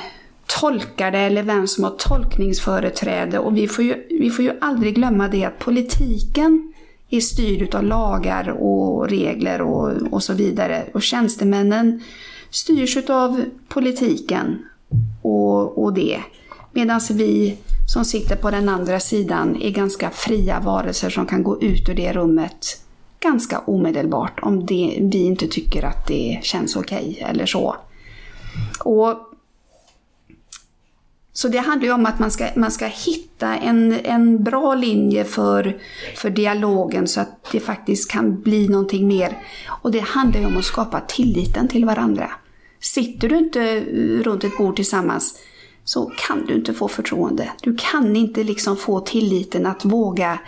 G: tolkar det eller vem som har tolkningsföreträde. Och vi får ju, vi får ju aldrig glömma det att politiken är styrd av lagar och regler och, och så vidare. Och tjänstemännen styrs av politiken och, och det. Medan vi som sitter på den andra sidan är ganska fria varelser som kan gå ut ur det rummet ganska omedelbart om det, vi inte tycker att det känns okej okay, eller så. Och så det handlar ju om att man ska, man ska hitta en, en bra linje för, för dialogen så att det faktiskt kan bli någonting mer. Och det handlar ju om att skapa tilliten till varandra. Sitter du inte runt ett bord tillsammans så kan du inte få förtroende. Du kan inte liksom få tilliten att våga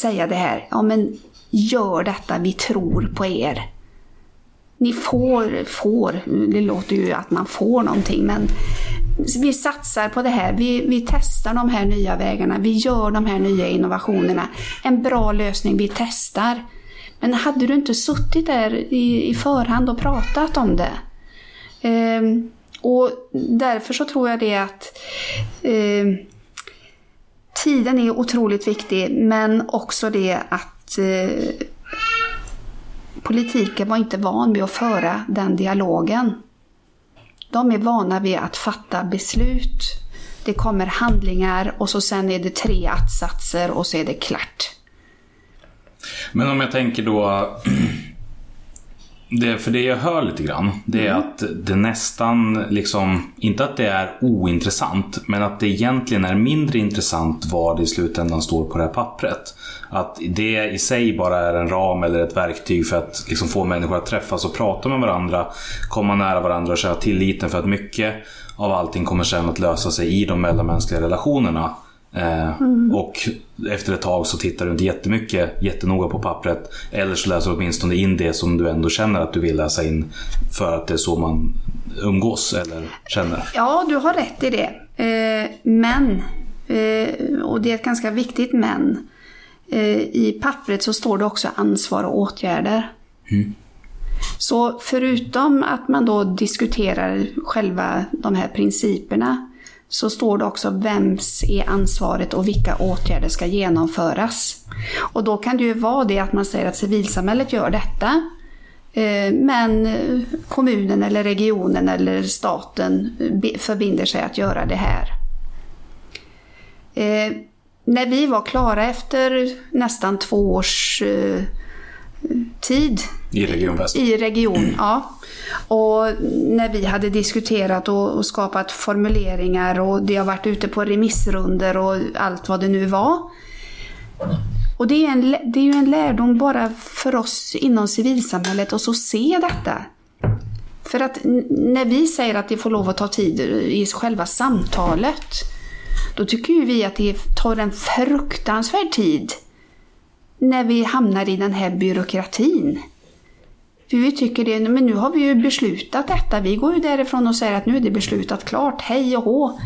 G: säga det här. Ja men gör detta, vi tror på er. Ni får, får, det låter ju att man får någonting men vi satsar på det här, vi, vi testar de här nya vägarna, vi gör de här nya innovationerna. En bra lösning, vi testar. Men hade du inte suttit där i, i förhand och pratat om det? Eh, och därför så tror jag det att eh, tiden är otroligt viktig, men också det att eh, politiken var inte van vid att föra den dialogen. De är vana vid att fatta beslut. Det kommer handlingar och så sen är det tre att-satser och så är det klart.
F: Men om jag tänker då *clears throat* det, för det jag hör lite grann, det är mm. att det nästan liksom, inte att det är ointressant, men att det egentligen är mindre intressant vad det i slutändan står på det här pappret. Att det i sig bara är en ram eller ett verktyg för att liksom få människor att träffas och prata med varandra, komma nära varandra och känna tilliten för att mycket av allting kommer sen att lösa sig i de mellanmänskliga relationerna. Mm. Och efter ett tag så tittar du inte jättemycket, jättenoga på pappret. Eller så läser du åtminstone in det som du ändå känner att du vill läsa in. För att det är så man umgås eller känner.
G: Ja, du har rätt i det. Eh, men, eh, och det är ett ganska viktigt men. I pappret så står det också ansvar och åtgärder. Mm. Så förutom att man då diskuterar själva de här principerna så står det också vems är ansvaret och vilka åtgärder ska genomföras. Och då kan det ju vara det att man säger att civilsamhället gör detta, eh, men kommunen eller regionen eller staten förbinder sig att göra det här. Eh, när vi var klara efter nästan två års eh, tid
F: i Region Väst?
G: I region, ja. Och när vi hade diskuterat och, och, skapat formuleringar och det har varit ute på remissrunder och allt vad det nu var. Och det är, en, det är ju en lärdom bara för oss inom civilsamhället att så se detta. För att när vi säger att det får lov att ta tid i själva samtalet, då tycker ju vi att det tar en fruktansvärd tid när vi hamnar i den här byråkratin. För vi tycker det, men nu har vi ju beslutat detta. Vi går ju därifrån och säger att nu är det beslutat klart, hej och hå.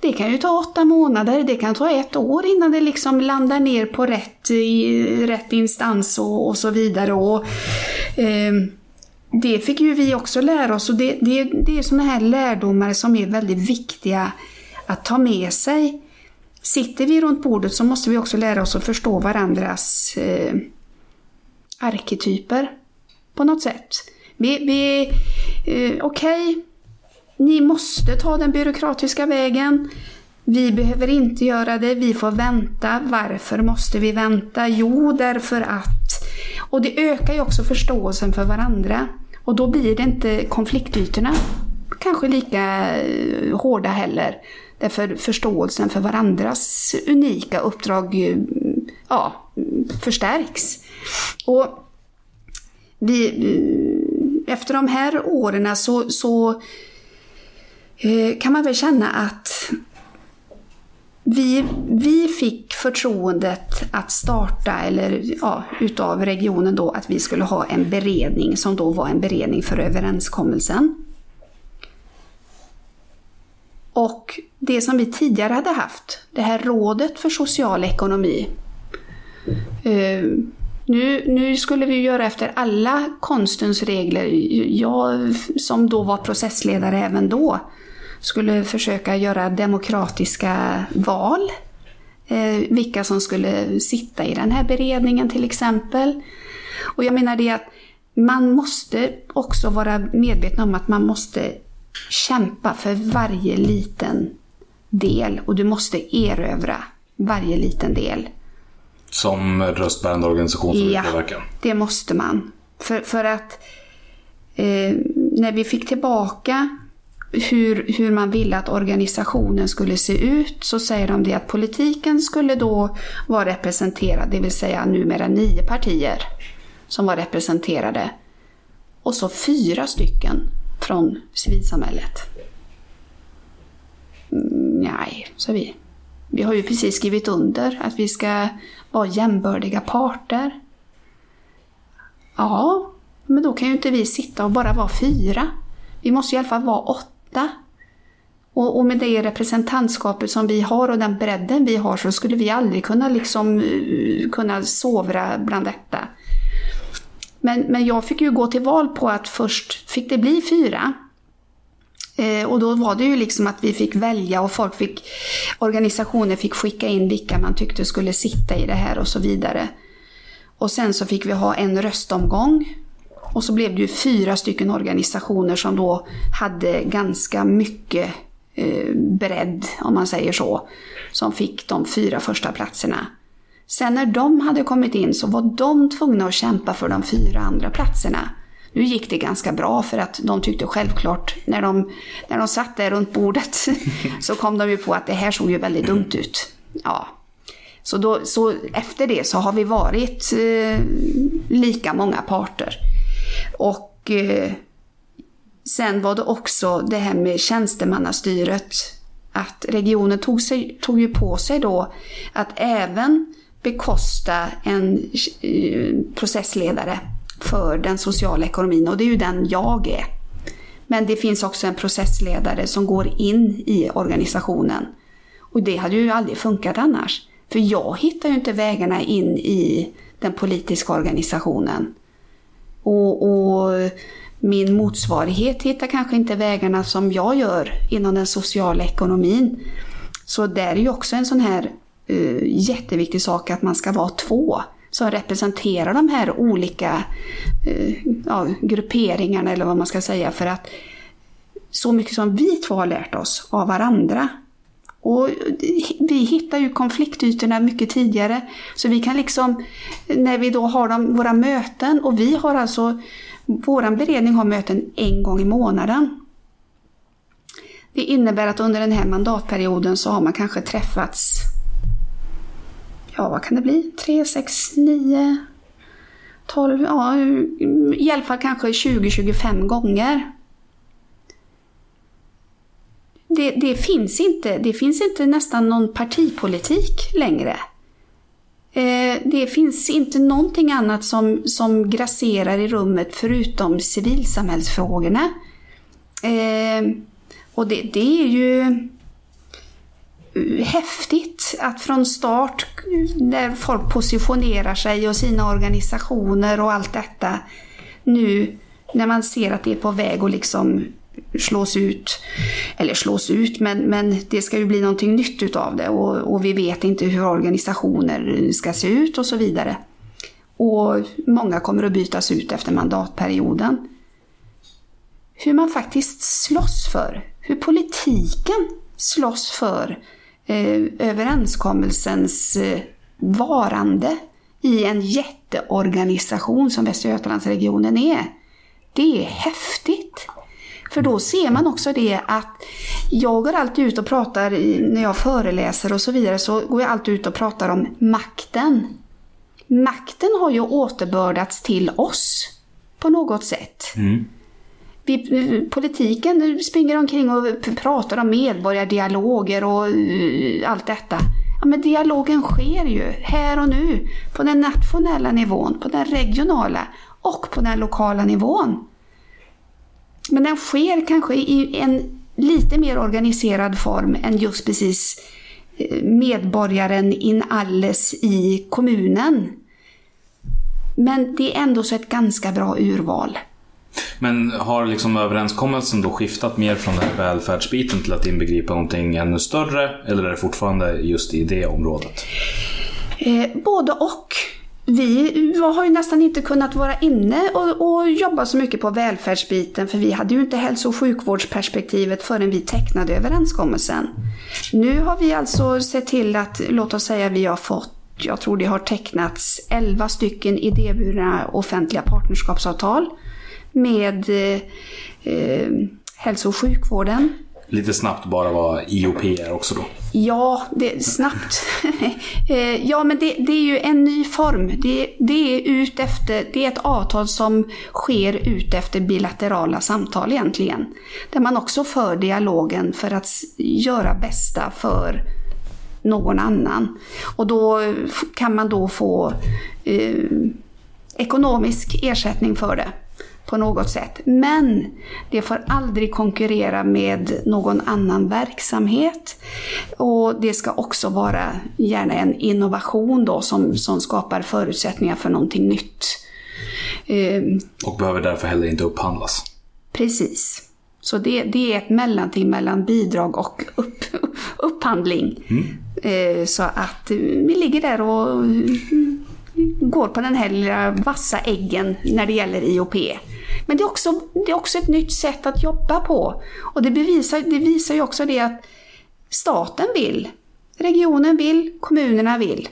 G: Det kan ju ta åtta månader, det kan ta ett år innan det liksom landar ner på rätt, i, rätt instans och, och så vidare. Och, eh, det fick ju vi också lära oss och det, det, det är sådana här lärdomar som är väldigt viktiga att ta med sig. Sitter vi runt bordet så måste vi också lära oss att förstå varandras eh, arketyper på något sätt. Vi, vi, eh, Okej, okay. ni måste ta den byråkratiska vägen. Vi behöver inte göra det, vi får vänta. Varför måste vi vänta? Jo, därför att... Och det ökar ju också förståelsen för varandra. Och då blir det inte konfliktytorna kanske lika eh, hårda heller. Eh, Därför förståelsen för varandras unika uppdrag eh, ja, förstärks. Och vi, eh, efter de här åren så, så kan man väl känna att vi, vi fick förtroendet att starta, eller ja, utav regionen då, att vi skulle ha en beredning som då var en beredning för överenskommelsen. Och det som vi tidigare hade haft, det här rådet för social ekonomi, eh, nu, nu skulle vi göra efter alla konstens regler. Jag som då var processledare även då, skulle försöka göra demokratiska val. Eh, vilka som skulle sitta i den här beredningen till exempel. Och jag menar det att man måste också vara medveten om att man måste kämpa för varje liten del och du måste erövra varje liten del.
F: Som röstbärande organisation som
G: Ja. Det måste man. För, för att eh, när vi fick tillbaka hur, hur man ville att organisationen skulle se ut så säger de det att politiken skulle då vara representerad, det vill säga numera nio partier som var representerade. Och så fyra stycken från civilsamhället. Mm, nej, sa vi. Vi har ju precis skrivit under att vi ska vara jämbördiga parter. Ja, men då kan ju inte vi sitta och bara vara fyra. Vi måste i alla fall vara åtta. Och, och med det representantskapet som vi har och den bredden vi har så skulle vi aldrig kunna liksom eh, kunna sovra bland detta. Men, men jag fick ju gå till val på att först fick det bli fyra. Eh, och då var det ju liksom att vi fick välja och folk fick, organisationer fick skicka in vilka man tyckte skulle sitta i det här och så vidare. Och sen så fick vi ha en röstomgång. Och så blev det ju fyra stycken organisationer som då hade ganska mycket eh, bredd, om man säger så, som fick de fyra första platserna. Sen när de hade kommit in så var de tvungna att kämpa för de fyra andra platserna. Nu gick det ganska bra för att de tyckte självklart, när de, när de satt där runt bordet, *laughs* så kom de ju på att det här såg ju väldigt dumt ut. Ja. Så, då, så efter det så har vi varit eh, lika många parter. Och eh, sen var det också det här med tjänstemannastyret. Att regionen tog, sig, tog ju på sig då att även bekosta en eh, processledare för den sociala ekonomin och det är ju den jag är. Men det finns också en processledare som går in i organisationen. Och det hade ju aldrig funkat annars. För jag hittar ju inte vägarna in i den politiska organisationen. Och, och min motsvarighet hittar kanske inte vägarna som jag gör inom den sociala ekonomin. Så där är ju också en sån här uh, jätteviktig sak att man ska vara två som representerar de här olika uh, ja, grupperingarna eller vad man ska säga för att så mycket som vi två har lärt oss av varandra. Och vi hittar ju konfliktytorna mycket tidigare. Så vi kan liksom, när vi då har de, våra möten, och vi har alltså, våran beredning har möten en gång i månaden. Det innebär att under den här mandatperioden så har man kanske träffats, ja vad kan det bli, 3, 6, 9, 12, ja i alla fall kanske 20-25 gånger. Det, det, finns inte, det finns inte nästan någon partipolitik längre. Eh, det finns inte någonting annat som, som grasserar i rummet förutom civilsamhällsfrågorna. Eh, och det, det är ju häftigt att från start, när folk positionerar sig och sina organisationer och allt detta, nu när man ser att det är på väg att liksom slås ut. Eller slås ut, men, men det ska ju bli någonting nytt utav det och, och vi vet inte hur organisationer ska se ut och så vidare. Och många kommer att bytas ut efter mandatperioden. Hur man faktiskt slåss för, hur politiken slåss för Eh, överenskommelsens eh, varande i en jätteorganisation som Västra Götalandsregionen är. Det är häftigt. För då ser man också det att jag går alltid ut och pratar, när jag föreläser och så vidare, så går jag alltid ut och pratar om makten. Makten har ju återbördats till oss på något sätt.
F: Mm.
G: Vi, politiken springer omkring och pratar om medborgardialoger och eh, allt detta. Ja, men dialogen sker ju här och nu på den nationella nivån, på den regionala och på den lokala nivån. Men den sker kanske i en lite mer organiserad form än just precis eh, medborgaren in alles i kommunen. Men det är ändå så ett ganska bra urval.
F: Men har liksom överenskommelsen då skiftat mer från den här välfärdsbiten till att inbegripa någonting ännu större? Eller är det fortfarande just i det området?
G: Eh, både och. Vi har ju nästan inte kunnat vara inne och, och jobba så mycket på välfärdsbiten för vi hade ju inte hälso och sjukvårdsperspektivet förrän vi tecknade överenskommelsen. Nu har vi alltså sett till att, låt oss säga vi har fått jag tror det har tecknats 11 stycken idéburna offentliga partnerskapsavtal med eh, hälso och sjukvården.
F: Lite snabbt bara vad IOP är också då.
G: Ja, det, snabbt. *laughs* Eh, ja, men det, det, är ju en ny form. Det, det, är ut efter, det är ett avtal som sker ut efter bilaterala samtal egentligen. Där man också för dialogen för att göra bästa för någon annan. Och då kan man då få eh, ekonomisk ersättning för det på något sätt. Men det får aldrig konkurrera med någon annan verksamhet. Och det ska också vara gärna en innovation då som, som skapar förutsättningar för någonting nytt.
F: Eh, och behöver därför heller inte upphandlas.
G: Precis. Så det, det är ett mellanting mellan bidrag och upp, *laughs* upphandling. Mm. Eh, så att vi ligger där och går på den här lilla vassa äggen när det gäller IOP. Men det är, också, det är också ett nytt sätt att jobba på. Och det, bevisar, det visar ju också det att staten vill, regionen vill, kommunerna vill.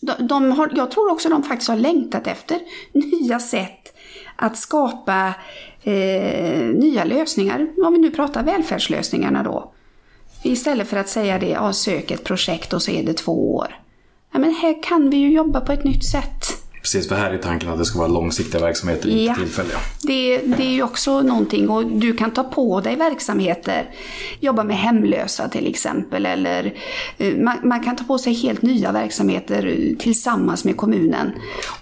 G: De, de har, jag tror också de faktiskt har längtat efter nya sätt att skapa eh, nya lösningar. Om vi nu pratar välfärdslösningarna då. Istället för att säga det, ja, sök ett projekt och så är det två år. Ja, men här kan vi ju jobba på ett nytt sätt.
F: Precis, för här är tanken att det ska vara långsiktiga verksamheter, inte ja, tillfälliga.
G: Det, det är ju också någonting och du kan ta på dig verksamheter. Jobba med hemlösa till exempel eller eh, man, man, kan ta på sig helt nya verksamheter tillsammans med kommunen.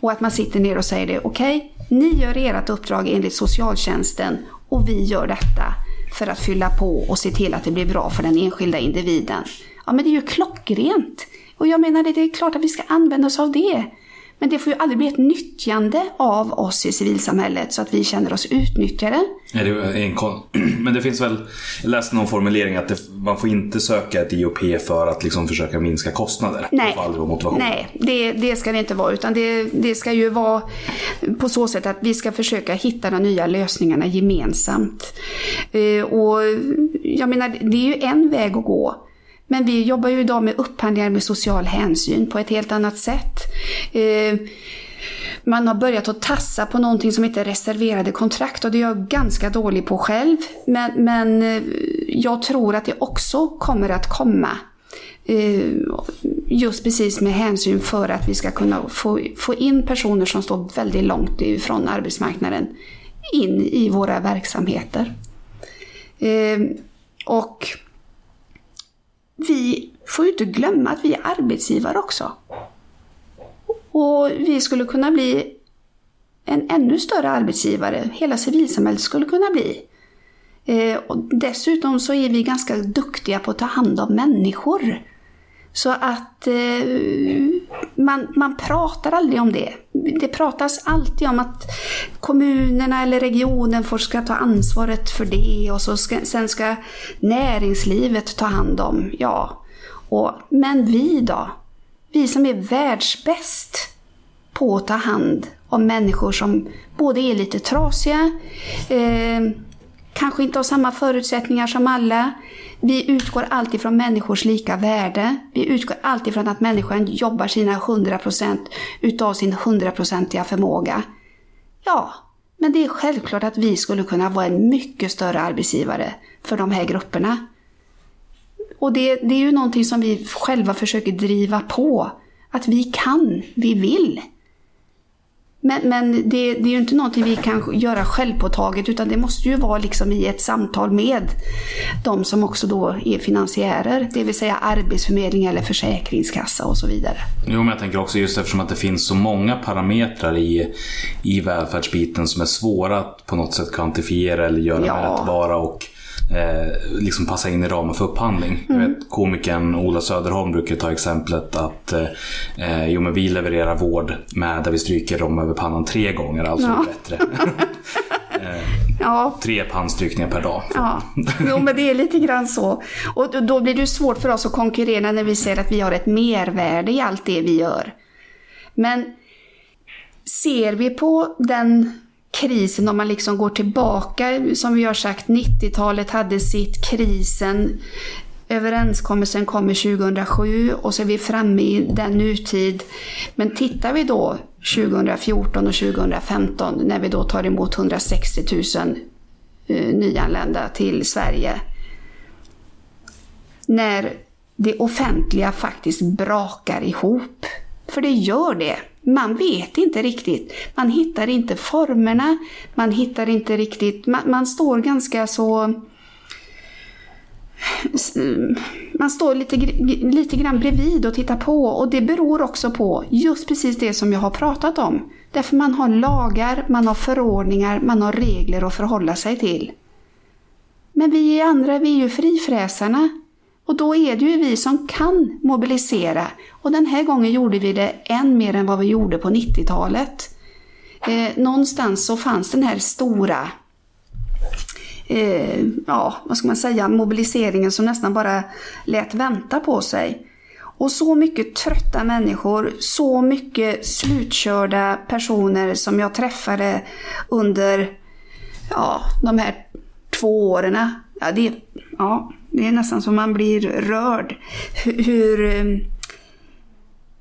G: Och att man sitter ner och säger det, okej, okay, ni gör ert uppdrag enligt socialtjänsten och vi gör detta för att fylla på och se till att det blir bra för den enskilda individen. Ja, men det är ju klockrent. Och jag menar, det är klart att vi ska använda oss av det. Men det får ju aldrig bli ett nyttjande av oss i civilsamhället så att vi känner oss utnyttjade.
F: Ja, det en *clears throat* Men det finns väl, jag läste någon formulering att det, man får inte söka ett IOP för att liksom försöka minska kostnader.
G: Nej, det aldrig vara motivation. Nej det, det ska det inte vara. Utan det, det ska ju vara på så sätt att vi ska försöka hitta de nya lösningarna gemensamt. Eh, och jag menar, det är ju en väg att gå. Men vi jobbar ju idag med upphandlingar med social hänsyn på ett helt annat sätt. Eh, man har börjat att tassa på någonting som heter reserverade kontrakt och det är jag ganska dålig på själv. Men, men eh, jag tror att det också kommer att komma. Eh, just precis med hänsyn för att vi ska kunna få, få in personer som står väldigt långt ifrån arbetsmarknaden in i våra verksamheter. Eh, och vi får ju inte glömma att vi är arbetsgivare också. Och vi skulle kunna bli en ännu större arbetsgivare. Hela civilsamhället skulle kunna bli. Eh, och dessutom så är vi ganska duktiga på att ta hand om människor. Så att eh, man, man pratar aldrig om det. Det pratas alltid om att kommunerna eller regionen får ska ta ansvaret för det och så ska, sen ska näringslivet ta hand om, ja. Och, men vi då? Vi som är världsbäst på att ta hand om människor som både är lite trasiga, eh, kanske inte har samma förutsättningar som alla, vi utgår alltid från människors lika värde. Vi utgår alltid från att människan jobbar sina 100% utav sin 100-procentiga förmåga. Ja, men det är självklart att vi skulle kunna vara en mycket större arbetsgivare för de här grupperna. Och det, det är ju någonting som vi själva försöker driva på. Att vi kan, vi vill. Men, men det, det, är ju inte någonting vi kan göra självpåtaget utan det måste ju vara liksom i ett samtal med de som också då är finansiärer, det vill säga arbetsförmedling eller försäkringskassa och så vidare.
F: Jo, men jag tänker också just eftersom att det finns så många parametrar i, i välfärdsbiten som är svåra att på något sätt kvantifiera eller göra ja. mätbara och eh, liksom passa in i ramen för upphandling. Mm. Jag vet, komikern Ola Söderholm brukar ta exemplet att eh, jo, men vi levererar vård med där vi stryker dem över pannan tre gånger, alltså ja. bättre. *laughs*
G: ja.
F: Tre pannstryckningar per dag.
G: Ja, jo men det är lite grann så. Och då- blir det svårt för oss att konkurrera när vi säger att vi har ett mervärde i allt det vi gör. Men ser vi på den krisen, om man liksom går tillbaka, som vi har sagt, 90-talet hade sitt, krisen, överenskommelsen kommer 2007 och så är vi framme i den nutid. Men tittar vi då 2014 och 2015 när vi då tar emot 160 000 eh, nyanlända till Sverige. När det offentliga faktiskt brakar ihop. För det gör det. Man vet inte riktigt. Man hittar inte formerna. Man hittar inte riktigt... Man, man står ganska så... Man står lite, lite grann bredvid och tittar på och det beror också på just precis det som jag har pratat om. Därför man har lagar, man har förordningar, man har regler att förhålla sig till. Men vi andra, vi är ju frifräsarna. Och då är det ju vi som kan mobilisera. Och den här gången gjorde vi det än mer än vad vi gjorde på 90-talet. Eh, någonstans så fanns den här stora eh, ja, vad ska man säga, mobiliseringen som nästan bara lät vänta på sig. Och så mycket trötta människor, så mycket slutkörda personer som jag träffade under ja, de här två åren. Ja, det, ja, det är nästan som man blir rörd. Hur, eh,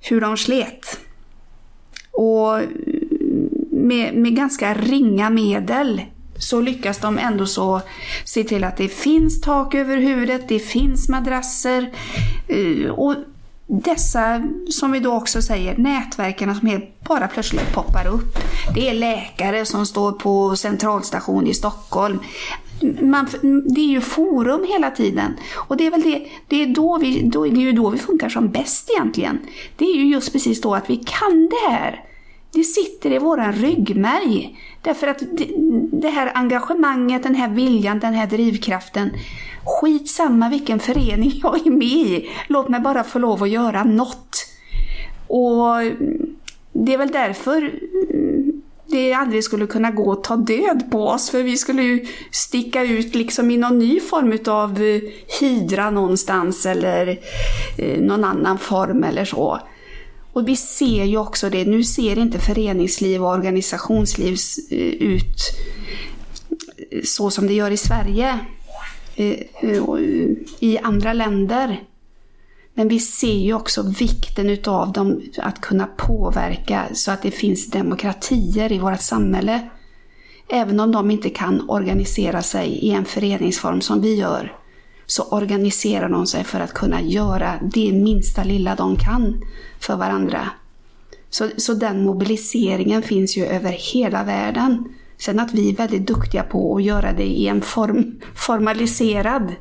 G: hur, de slet. Och eh, med, med ganska ringa medel så lyckas de ändå så se till att det finns tak över huvudet, det finns madrasser. Eh, och dessa, som vi då också säger, nätverken som helt bara plötsligt poppar upp. Det är läkare som står på centralstation i Stockholm. Man, det är ju forum hela tiden. Och det är väl det, det är, då vi, då, det är ju då vi funkar som bäst egentligen. Det är ju just precis då att vi kan det här. Det sitter i våran ryggmärg. Därför att det, det här engagemanget, den här viljan, den här drivkraften. Skitsamma vilken förening *laughs* jag är med i. Låt mig bara få lov att göra något. Och det är väl därför det aldrig skulle kunna gå att ta död på oss. För vi skulle ju sticka ut liksom i någon ny form av eh, hydra någonstans eller eh, någon annan form eller så. Och vi ser ju också det, nu ser inte föreningsliv och organisationsliv eh, ut så som det gör i Sverige och i andra länder. Men vi ser ju också vikten utav dem att kunna påverka så att det finns demokratier i vårt samhälle. Även om de inte kan organisera sig i en föreningsform som vi gör, så organiserar de sig för att kunna göra det minsta lilla de kan för varandra. Så, så den mobiliseringen finns ju över hela världen. Sen att vi är väldigt duktiga på att göra det i en form, formaliserad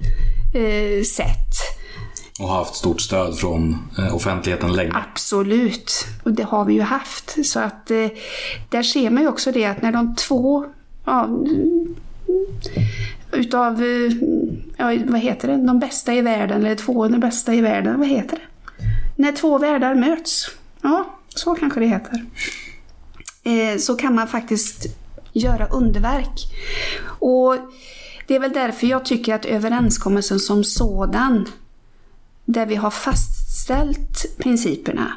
G: eh, sätt.
F: Och har haft stort stöd från eh, offentligheten länge.
G: Absolut, och det har vi ju haft. Så att eh, där ser man ju också det att när de två ja, utav, eh, ja, vad heter det, de bästa i världen, eller två av de bästa i världen, vad heter det? När två världar möts, ja, så kanske det heter. Eh, så kan man faktiskt göra underverk. Och det är väl därför jag tycker att överenskommelsen som sådan där vi har fastställt principerna,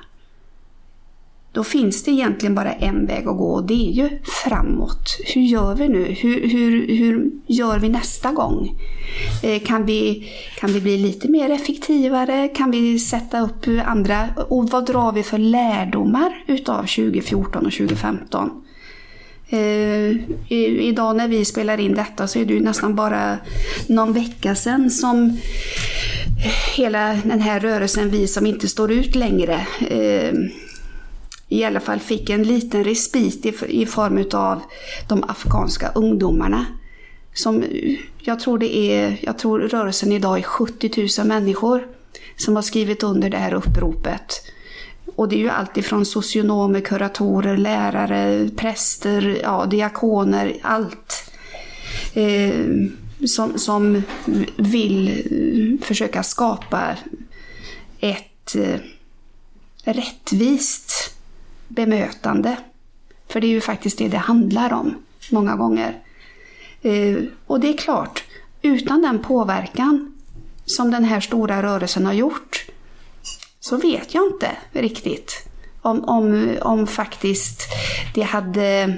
G: då finns det egentligen bara en väg att gå och det är ju framåt. Hur gör vi nu? Hur, hur, hur gör vi nästa gång? Eh, kan, vi, kan vi bli lite mer effektivare? Kan vi sätta upp andra? Och vad drar vi för lärdomar utav 2014 och 2015? Eh, i, idag när vi spelar in detta så är det ju nästan bara någon vecka sedan som hela den här rörelsen Vi som inte står ut längre eh, i alla fall fick en liten respit i, i form av de afghanska ungdomarna. Som, jag, tror det är, jag tror rörelsen idag är 70 000 människor som har skrivit under det här uppropet. Och det är ju allt ifrån socionomer, kuratorer, lärare, präster, ja, diakoner, allt. Eh, som, som vill eh, försöka skapa ett eh, rättvist bemötande. För det är ju faktiskt det det handlar om många gånger. Eh, och det är klart, utan den påverkan som den här stora rörelsen har gjort så vet jag inte riktigt om, om, om faktiskt det hade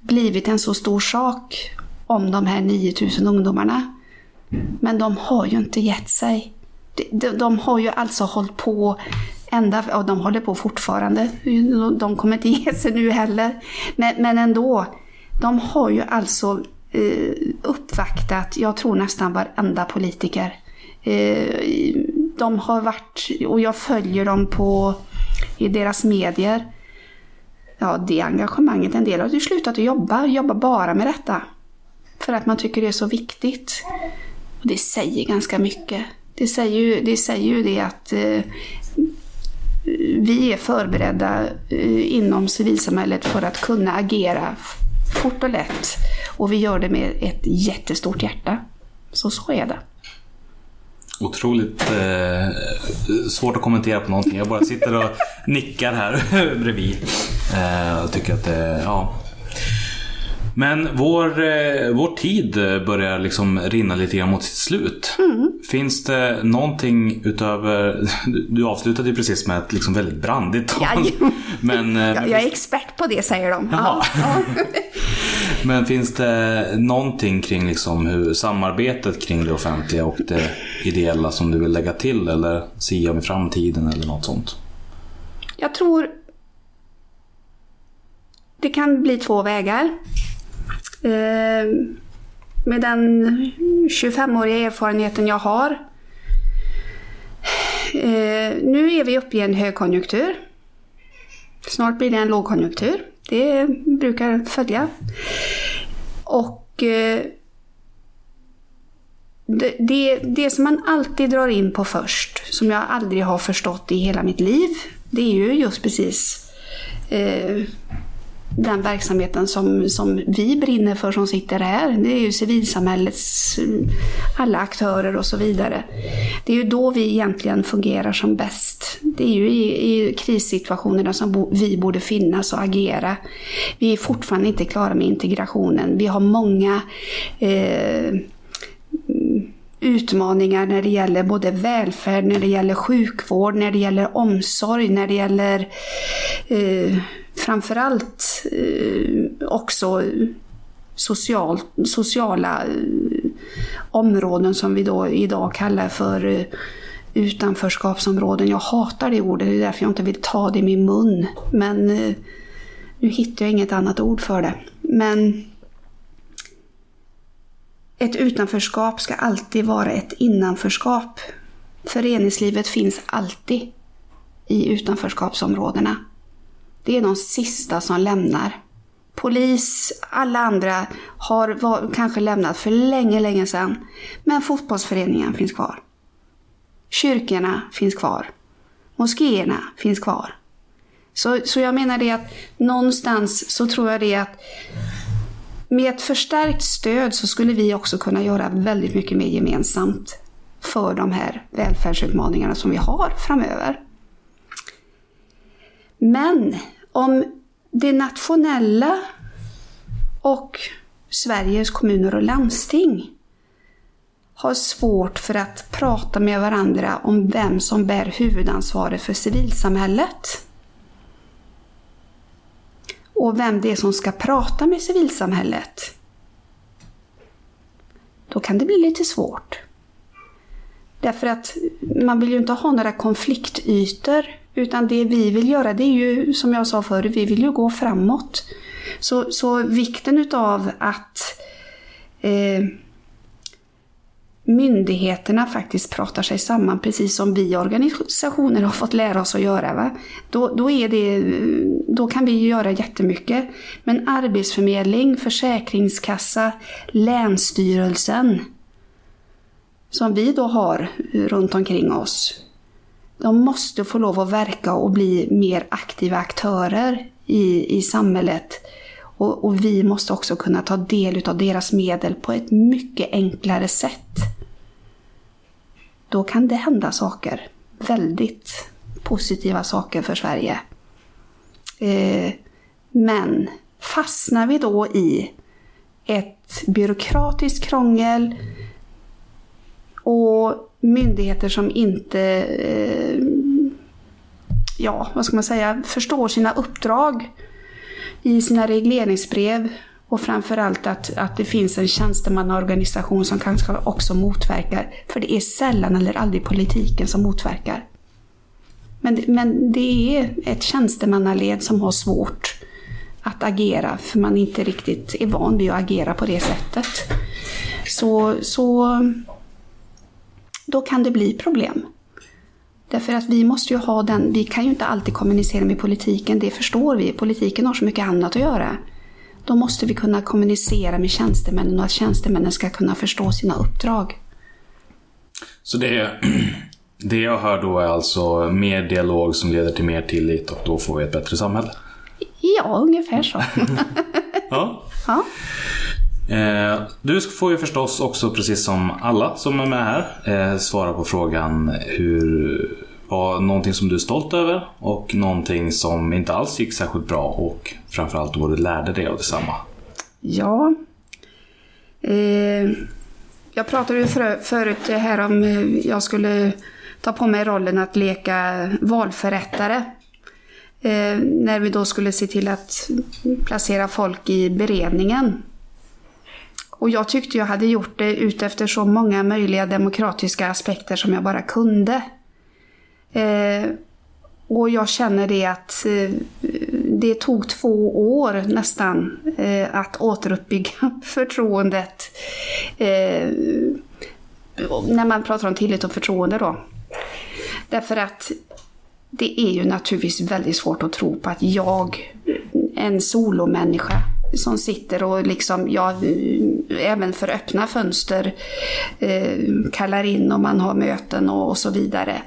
G: blivit en så stor sak om de här 9000 ungdomarna. Men de har ju inte gett sig. De, de, de har ju alltså hållit på ända, och de håller på fortfarande. De kommer inte ge sig nu heller. Men, men ändå, de har ju alltså eh, uppvaktat, jag tror nästan varenda politiker. Eh, de har varit, och jag följer dem på, i deras medier. Ja, det engagemanget, en del har ju slutat att jobba, jobba bara med detta. För att man tycker det är så viktigt. Och det säger ganska mycket. Det säger ju det, säger ju det att eh, vi är förberedda eh, inom civilsamhället för att kunna agera fort och lätt. Och vi gör det med ett jättestort hjärta. Så så är det.
F: Otroligt eh, svårt att kommentera på någonting. Jag bara sitter och nickar här *laughs* bredvid. Eh, och tycker att det, ja. Men vår, eh, vår tid börjar liksom rinna lite grann mot sitt slut.
G: Mm.
F: Finns det någonting utöver... *laughs* Du avslutade ju precis med ett liksom väldigt brandigt tal.
G: Jajamän. *laughs*
F: Men, eh,
G: Jag, jag är expert på det säger de. Ja. *laughs*
F: Men finns det någonting kring liksom hur samarbetet kring det offentliga och det ideella som du vill lägga till eller sia om i framtiden eller något sånt?
G: Jag tror det kan bli två vägar. Eh, med den 25-åriga erfarenheten jag har. Eh, nu är vi uppe i en högkonjunktur. Snart blir det en lågkonjunktur. Det brukar följa. Och eh, det, det, det som man alltid drar in på först, som jag aldrig har förstått i hela mitt liv, det är ju just precis eh, den verksamheten som, som vi brinner för som sitter här. Det är ju civilsamhällets eh, alla aktörer och så vidare. Det är ju då vi egentligen fungerar som bäst. Det är ju i, i krissituationerna som bo, vi borde finnas och agera. Vi är fortfarande inte klara med integrationen. Vi har många eh, utmaningar när det gäller både välfärd, när det gäller sjukvård, när det gäller omsorg, när det gäller eh, framförallt eh, också social, sociala eh, områden som vi då idag kallar för eh, utanförskapsområden. Jag hatar det ordet, det är därför jag inte vill ta det i min mun. Men eh, nu hittar jag inget annat ord för det. Men ett utanförskap ska alltid vara ett innanförskap. Föreningslivet finns alltid i utanförskapsområdena. Det är de sista som lämnar. Polis, alla andra har var, kanske lämnat för länge, länge sedan. Men fotbollsföreningen finns kvar. Kyrkorna finns kvar. Moskéerna finns kvar. Så, så jag menar det att någonstans så tror jag det att med ett förstärkt stöd så skulle vi också kunna göra väldigt mycket mer gemensamt för de här välfärdsutmaningarna som vi har framöver. Men om det nationella och Sveriges kommuner och landsting har svårt för att prata med varandra om vem som bär huvudansvaret för civilsamhället och vem det är som ska prata med civilsamhället, då kan det bli lite svårt. Därför att man vill ju inte ha några konfliktytor, utan det vi vill göra det är ju, som jag sa förut, vi vill ju gå framåt. Så, så vikten utav att eh, myndigheterna faktiskt pratar sig samman precis som vi organisationer har fått lära oss att göra. Va? Då, då, är det, då kan vi göra jättemycket. Men arbetsförmedling, försäkringskassa, länsstyrelsen som vi då har eh, runt omkring oss. De måste få lov att verka och bli mer aktiva aktörer i, i samhället. Och, och vi måste också kunna ta del av deras medel på ett mycket enklare sätt då kan det hända saker. Väldigt positiva saker för Sverige. Eh, men fastnar vi då i ett byråkratiskt krångel och myndigheter som inte eh, ja, vad ska man säga, förstår sina uppdrag i sina regleringsbrev och framförallt att, att det finns en tjänstemannaorganisation som kanske också motverkar. För det är sällan eller aldrig politiken som motverkar. Men, men det är ett tjänstemannaled som har svårt att agera för man inte riktigt är van vid att agera på det sättet. Så, så då kan det bli problem. Därför att vi måste ju ha den, vi kan ju inte alltid kommunicera med politiken, det förstår vi. Politiken har så mycket annat att göra. Då måste vi kunna kommunicera med tjänstemännen och att tjänstemännen ska kunna förstå sina uppdrag.
F: Så det, *clears throat* det jag hör då är alltså mer dialog som leder till mer tillit och då får vi ett bättre samhälle?
G: Ja, ungefär så. *laughs*
F: ja.
G: ja.
F: Eh, du får ju förstås också, precis som alla som är med här, eh, svara på frågan hur var någonting som du är stolt över och någonting som inte alls gick särskilt bra och framförallt vad du lärde dig av detsamma.
G: Ja. Eh, jag pratade ju för, förut här om jag skulle ta på mig rollen att leka valförrättare. Eh, när vi då skulle se till att placera folk i beredningen. Och jag tyckte jag hade gjort det utefter så många möjliga demokratiska aspekter som jag bara kunde. Eh, och jag känner det att eh, det tog två år nästan eh, att återuppbygga *laughs* förtroendet. Eh, när man pratar om tillit och förtroende då. Därför att det är ju naturligtvis väldigt svårt att tro på att jag, en solomänniska, som sitter och liksom, ja, även för öppna fönster eh, kallar in och man har möten och, och, så vidare.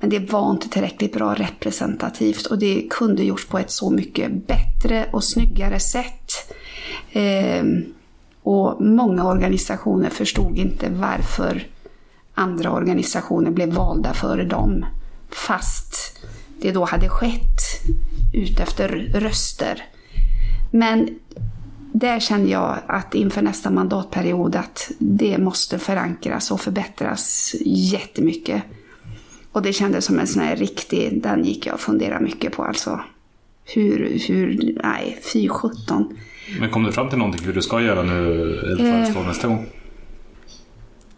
G: Men det var inte tillräckligt bra representativt och det kunde gjorts på ett så mycket bättre och snyggare sätt. Eh, och många organisationer förstod inte varför andra organisationer blev valda före dem. Fast det då hade skett utefter röster. Men där känner jag att inför nästa mandatperiod att det måste förankras och förbättras jättemycket. Och det kändes som en sån här riktig, den gick jag och funderade mycket på alltså. Hur, hur, nej, fy sjutton.
F: Men kom du fram till någonting hur du ska göra nu, föreslå eh, nästa gång?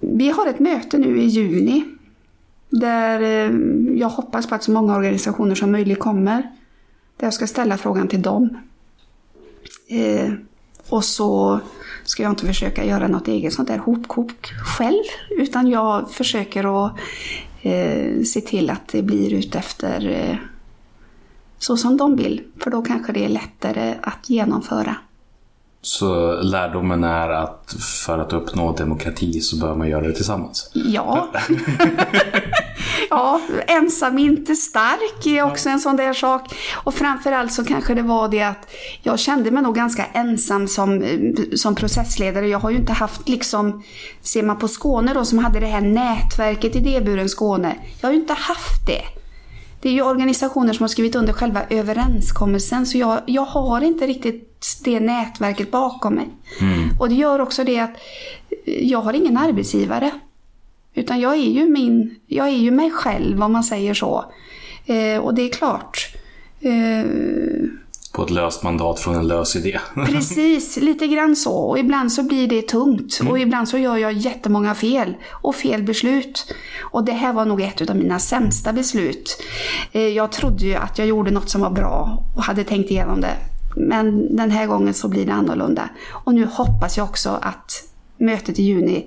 G: Vi har ett möte nu i juni. Där eh, jag hoppas på att så många organisationer som möjligt kommer. Där jag ska ställa frågan till dem. Eh, och så ska jag inte försöka göra något eget sånt där hopkok själv. Utan jag försöker att eh, se till att det blir utefter eh, så som de vill. För då kanske det är lättare att genomföra.
F: Så lärdomen är att för att uppnå demokrati så bör man göra det tillsammans?
G: Ja. *laughs* ja, ensam inte stark är också en sån där sak. Och framförallt så kanske det var det att jag kände mig nog ganska ensam som, som processledare. Jag har ju inte haft liksom, ser man på Skåne då som hade det här nätverket Idéburen Skåne. Jag har ju inte haft det. Det är ju organisationer som har skrivit under själva överenskommelsen så jag, jag har inte riktigt det nätverket bakom mig. Mm. Och det gör också det att jag har ingen arbetsgivare. Utan jag är ju, min, jag är ju mig själv om man säger så. Eh, och det är klart. Eh,
F: på ett löst mandat från en lös idé. *laughs*
G: Precis, lite grann så. Och ibland så blir det tungt. Mm. Och ibland så gör jag jättemånga fel. Och fel beslut. Och det här var nog ett av mina sämsta beslut. Eh, jag trodde ju att jag gjorde något som var bra och hade tänkt igenom det. Men den här gången så blir det annorlunda. Och nu hoppas jag också att mötet i juni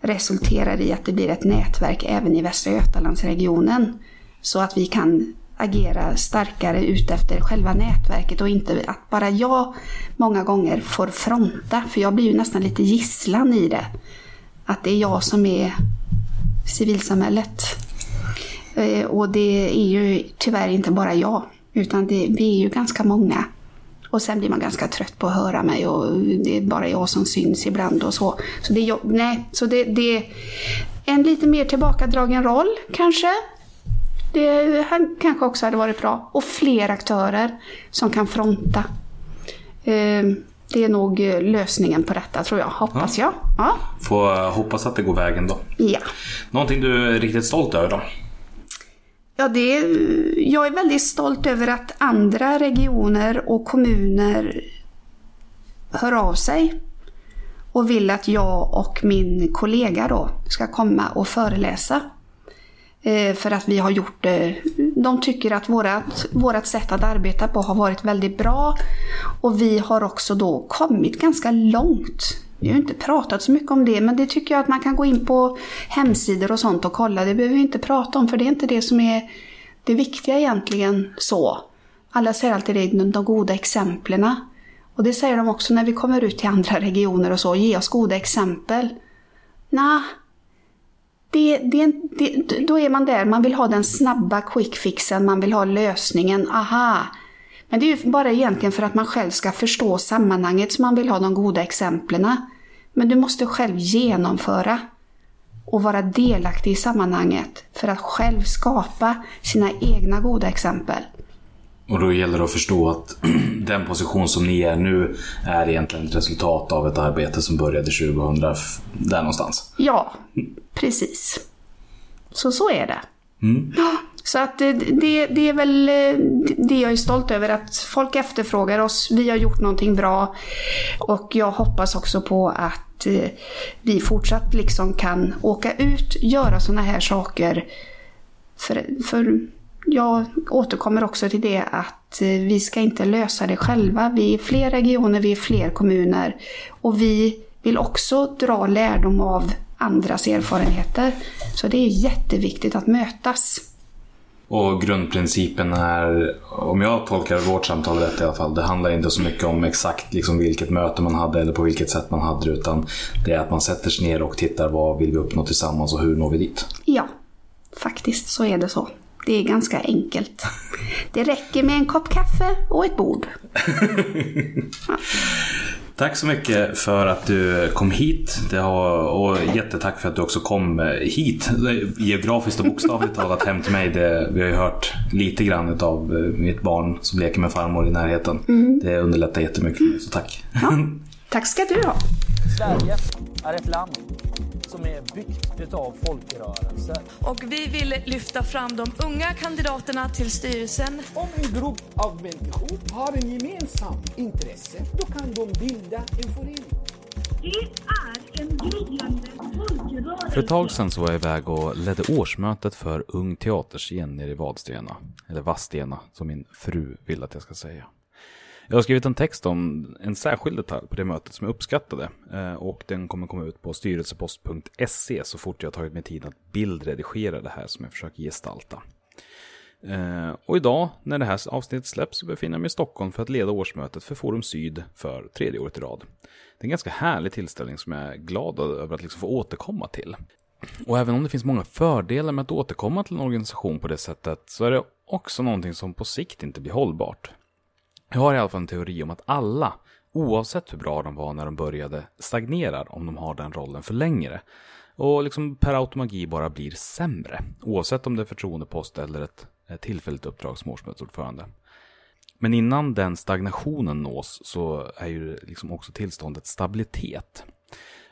G: resulterar i att det blir ett nätverk även i Västra Götalandsregionen. Så att vi kan agera starkare utefter själva nätverket och inte att bara jag många gånger får fronta. För jag blir ju nästan lite gisslan i det. Att det är jag som är civilsamhället. Eh, och det är ju tyvärr inte bara jag, utan det, vi är ju ganska många. Och sen blir man ganska trött på att höra mig och det är bara jag som syns ibland och så. Så det, nej, så det, det är en lite mer tillbakadragen roll kanske. Det kanske också hade varit bra. Och fler aktörer som kan fronta. Eh, det är nog eh, lösningen på detta tror jag, hoppas jag. Ja.
H: Får eh, hoppas att det går vägen då.
G: ja.
H: Någonting du är riktigt stolt över då?
G: Ja, det är, jag är väldigt stolt över att andra regioner och kommuner hör av sig och vill att jag och min kollega då ska komma och föreläsa. Eh, för att vi har gjort det. De tycker att vårat, vårat sätt att arbeta på har varit väldigt bra. Och vi har också då kommit ganska långt. Vi har inte pratat så mycket om det, men det tycker jag att man kan gå in på hemsidor och sånt och kolla. Det behöver vi inte prata om, för det är inte det som är det viktiga egentligen så. Alla säger alltid det, de, goda exemplen. Och det säger de också när vi kommer ut till andra regioner och så, ge oss goda exempel. Nja, det, det, det, då är man där, man vill ha den snabba quick fixen, man vill ha lösningen, aha. Men det är ju bara egentligen för att man själv ska förstå sammanhanget som man vill ha de goda exemplen. Men du måste själv genomföra och vara delaktig i sammanhanget för att själv skapa sina egna goda exempel.
H: Och då gäller det att förstå att *clears throat* den position som ni är nu är egentligen ett resultat av ett arbete som började 2000, f- där någonstans.
G: Ja, precis. Så så är det. Mm. Ja, Så att det, det är väl eh, det jag är stolt över, att folk efterfrågar oss. Vi har gjort någonting bra. Och jag hoppas också på att eh, vi fortsatt liksom kan åka ut, göra sådana här saker. För, för jag återkommer också till det att eh, vi ska inte lösa det själva. Vi är fler regioner, vi är fler kommuner. Och vi vill också dra lärdom av andras erfarenheter. Så det är jätteviktigt att mötas.
H: Och grundprincipen är, om jag tolkar vårt samtal rätt i alla fall, det handlar inte så mycket om exakt liksom vilket möte man hade eller på vilket sätt man hade det, utan det är att man sätter sig ner och tittar vad vill vi uppnå tillsammans och hur når vi dit.
G: Ja, faktiskt så är det så. Det är ganska enkelt. Det räcker med en kopp kaffe och ett bord. *laughs*
H: Tack så mycket för att du kom hit. Det har, och jättetack för att du också kom hit. Geografiskt och bokstavligt talat hem till mig. Det, vi har ju hört lite grann av mitt barn som leker med farmor i närheten. Det underlättar jättemycket så tack.
G: Ja, tack ska du ha.
B: Sverige är ett land som är byggt utav folkrörelser.
C: Och vi vill lyfta fram de unga kandidaterna till styrelsen
D: Om en grupp av människor har en gemensam intresse, då kan de bilda en förening.
I: Det är en gryende folkrörelse.
F: För ett tag sedan så var jag iväg och ledde årsmötet för Ung Teaterscen nere i Vadstena. Eller Vadstena, som min fru vill att jag ska säga. Jag har skrivit en text om en särskild detalj på det mötet som jag uppskattade. Eh, och den kommer komma ut på styrelsepost.se så fort jag har tagit mig tid att bildredigera det här som jag försöker gestalta. Eh, och idag, när det här avsnittet släpps, så befinner jag mig i Stockholm för att leda årsmötet för Forum Syd för tredje året i rad. Det är en ganska härlig tillställning som jag är glad över att liksom få återkomma till. Och även om det finns många fördelar med att återkomma till en organisation på det sättet så är det också någonting som på sikt inte blir hållbart. Jag har i alla fall en teori om att alla, oavsett hur bra de var när de började, stagnerar om de har den rollen för längre. Och liksom per automagi bara blir sämre, oavsett om det är förtroendepost eller ett, tillfälligt uppdrag som årsmötesordförande. Men innan den stagnationen nås så är ju liksom också tillståndet stabilitet.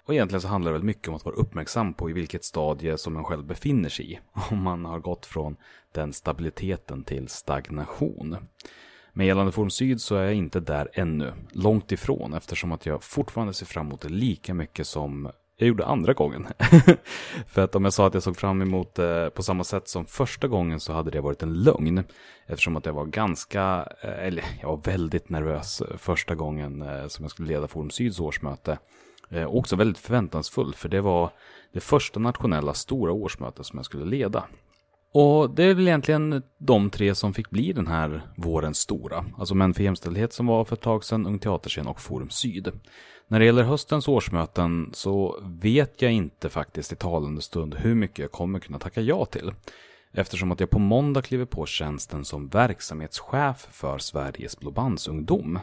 F: Och egentligen så handlar det väl mycket om att vara uppmärksam på i vilket stadie som man själv befinner sig i. *laughs* Om man har gått från den stabiliteten till stagnation. Men gällande Forum Syd så är jag inte där ännu. Långt ifrån eftersom att jag fortfarande ser fram emot det lika mycket som jag gjorde andra gången. *laughs* För att om jag sa att jag såg fram emot det på samma sätt som första gången så hade det varit en lögn. Eftersom att jag var ganska, eh, eller jag var väldigt nervös första gången eh, som jag skulle leda Forum Syds årsmöte. Eh, också väldigt förväntansfull för det var det första nationella stora årsmötet som jag skulle leda. Och det är väl egentligen de tre som fick bli den här vårens stora. Alltså Män för jämställdhet som var för ett tag sedan, Ung Teaterscen och Forum Syd. När det gäller höstens årsmöten så vet jag inte faktiskt i talande stund hur mycket jag kommer kunna tacka ja till. Eftersom att jag på måndag kliver på tjänsten som verksamhetschef för Sveriges Blåbandsungdom.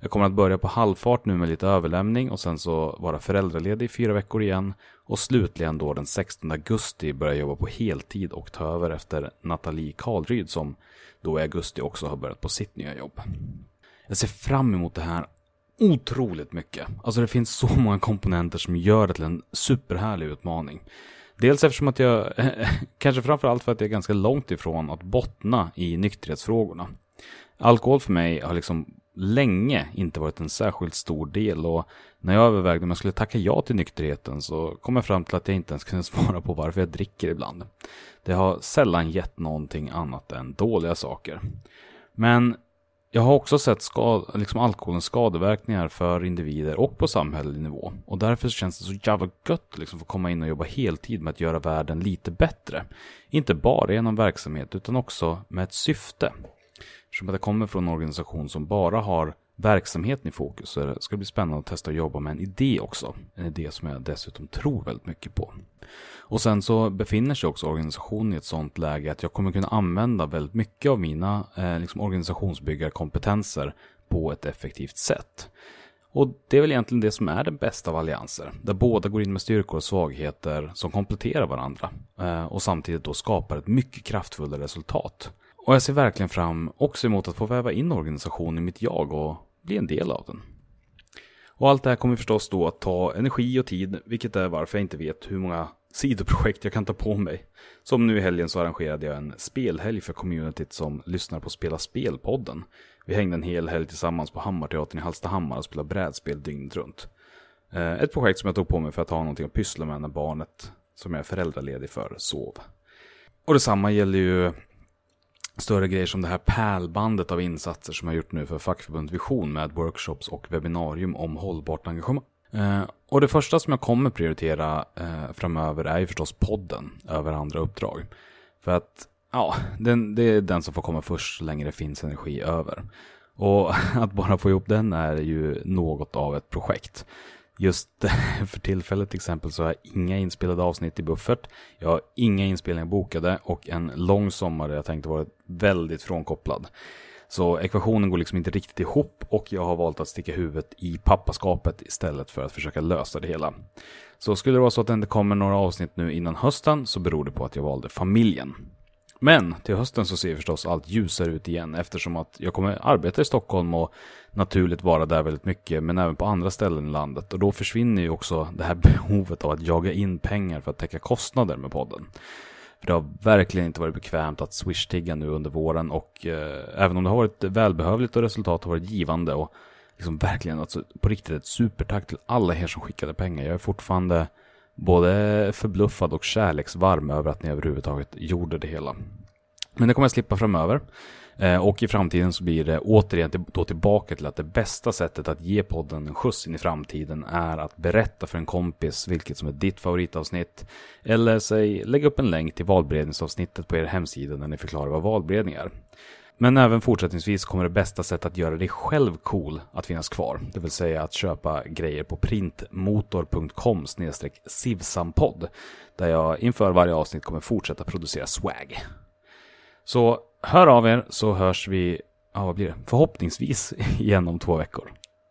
F: Jag kommer att börja på halvfart nu med lite överlämning och sen så vara föräldraledig i fyra veckor igen. Och slutligen då den 16 augusti börja jobba på heltid och ta över efter Nathalie Karlryd som då i augusti också har börjat på sitt nya jobb. Jag ser fram emot det här otroligt mycket. Alltså det finns så många komponenter som gör det till en superhärlig utmaning. Dels eftersom att jag, *laughs* kanske framförallt för att jag är ganska långt ifrån att bottna i nykterhetsfrågorna. Alkohol för mig har liksom länge inte varit en särskilt stor del och när jag övervägde om jag skulle tacka ja till nykterheten så kom jag fram till att jag inte ens kunde *laughs* svara på varför jag dricker ibland. Det har sällan gett någonting annat än dåliga saker. Men jag har också sett skad, liksom alkoholens skadeverkningar för individer och på samhällelig nivå. Och därför känns det så jävla gött liksom att få komma in och jobba heltid med att göra världen lite bättre. Inte bara genom verksamhet utan också med ett syfte. Eftersom jag kommer från en organisation som bara har verksamheten i fokus så ska det bli spännande att testa att jobba med en idé också. En idé som jag dessutom tror väldigt mycket på. Och sen så befinner sig också organisationen i ett sånt läge att jag kommer kunna använda väldigt mycket av mina eh, liksom organisationsbyggarkompetenser på ett effektivt sätt. Och det är väl egentligen det som är den bästa av allianser. Där båda går in med styrkor och svagheter som kompletterar varandra. Eh, och samtidigt då skapar ett mycket kraftfullare resultat. Och jag ser verkligen fram också emot att få väva in organisationen i mitt jag och bli en del av den. Och allt det här kommer förstås då att ta energi och tid, vilket är varför jag inte vet hur många sidoprojekt jag kan ta på mig. Som nu i helgen så arrangerade jag en spelhelg för communityt som lyssnar på Spela Spel-podden. Vi hängde en hel helg tillsammans på Hammarteatern i Hallstahammar och spelade brädspel dygnet runt. Eh, ett projekt som jag tog på mig för att ha någonting att pyssla med när barnet, som jag är föräldraledig för, sov. Och detsamma gäller ju större grejer som det här pärlbandet av insatser som jag gjort nu för fackförbundet Vision med workshops och webbinarium om hållbart engagemang. Eh, och det första som jag kommer prioritera eh, framöver är ju förstås podden över andra uppdrag. För att, ja, den, det är den som får komma först så länge det finns energi över. Och *laughs* att bara få ihop den är ju något av ett projekt. Just *laughs* för tillfället till exempel så har jag inga inspelade avsnitt i buffert. Jag har inga inspelningar bokade och en lång sommar där jag tänkte vara väldigt frånkopplad. Så ekvationen går liksom inte riktigt ihop och jag har valt att sticka huvudet i pappaskapet istället för att försöka lösa det hela. Så skulle det vara så att det inte kommer några avsnitt nu innan hösten så beror det på att jag valde familjen. Men till hösten så ser förstås allt ljusare ut igen eftersom att jag kommer arbeta i Stockholm och naturligt vara där väldigt mycket men även på andra ställen i landet och då försvinner ju också det här *laughs* behovet av att jaga in pengar för att täcka kostnader med podden. För det har verkligen inte varit bekvämt att swish-tigga nu under våren och eh, även om det har varit välbehövligt och resultatet har varit givande och liksom verkligen alltså, på riktigt ett supertack till alla er som skickade pengar. Jag är fortfarande både förbluffad och kärleksvarm över att ni överhuvudtaget gjorde det hela. Men det kommer jag slippa framöver. Eh, och i framtiden så blir det återigen då tillbaka till att det bästa sättet att ge podden en skjuts in i framtiden är att berätta för en kompis vilket som är ditt favoritavsnitt. Eller säg, lägg upp en länk till valberedningsavsnittet på er hemsida när ni förklarar vad valberedning är. Men även fortsättningsvis kommer det bästa sättet att göra dig själv cool att finnas kvar. Det vill säga att köpa grejer på printmotor.com sivsampodd. Där jag inför varje avsnitt kommer fortsätta producera swag. Så hör av er så hörs vi, ja vad blir det, förhoppningsvis *laughs* igen om två veckor.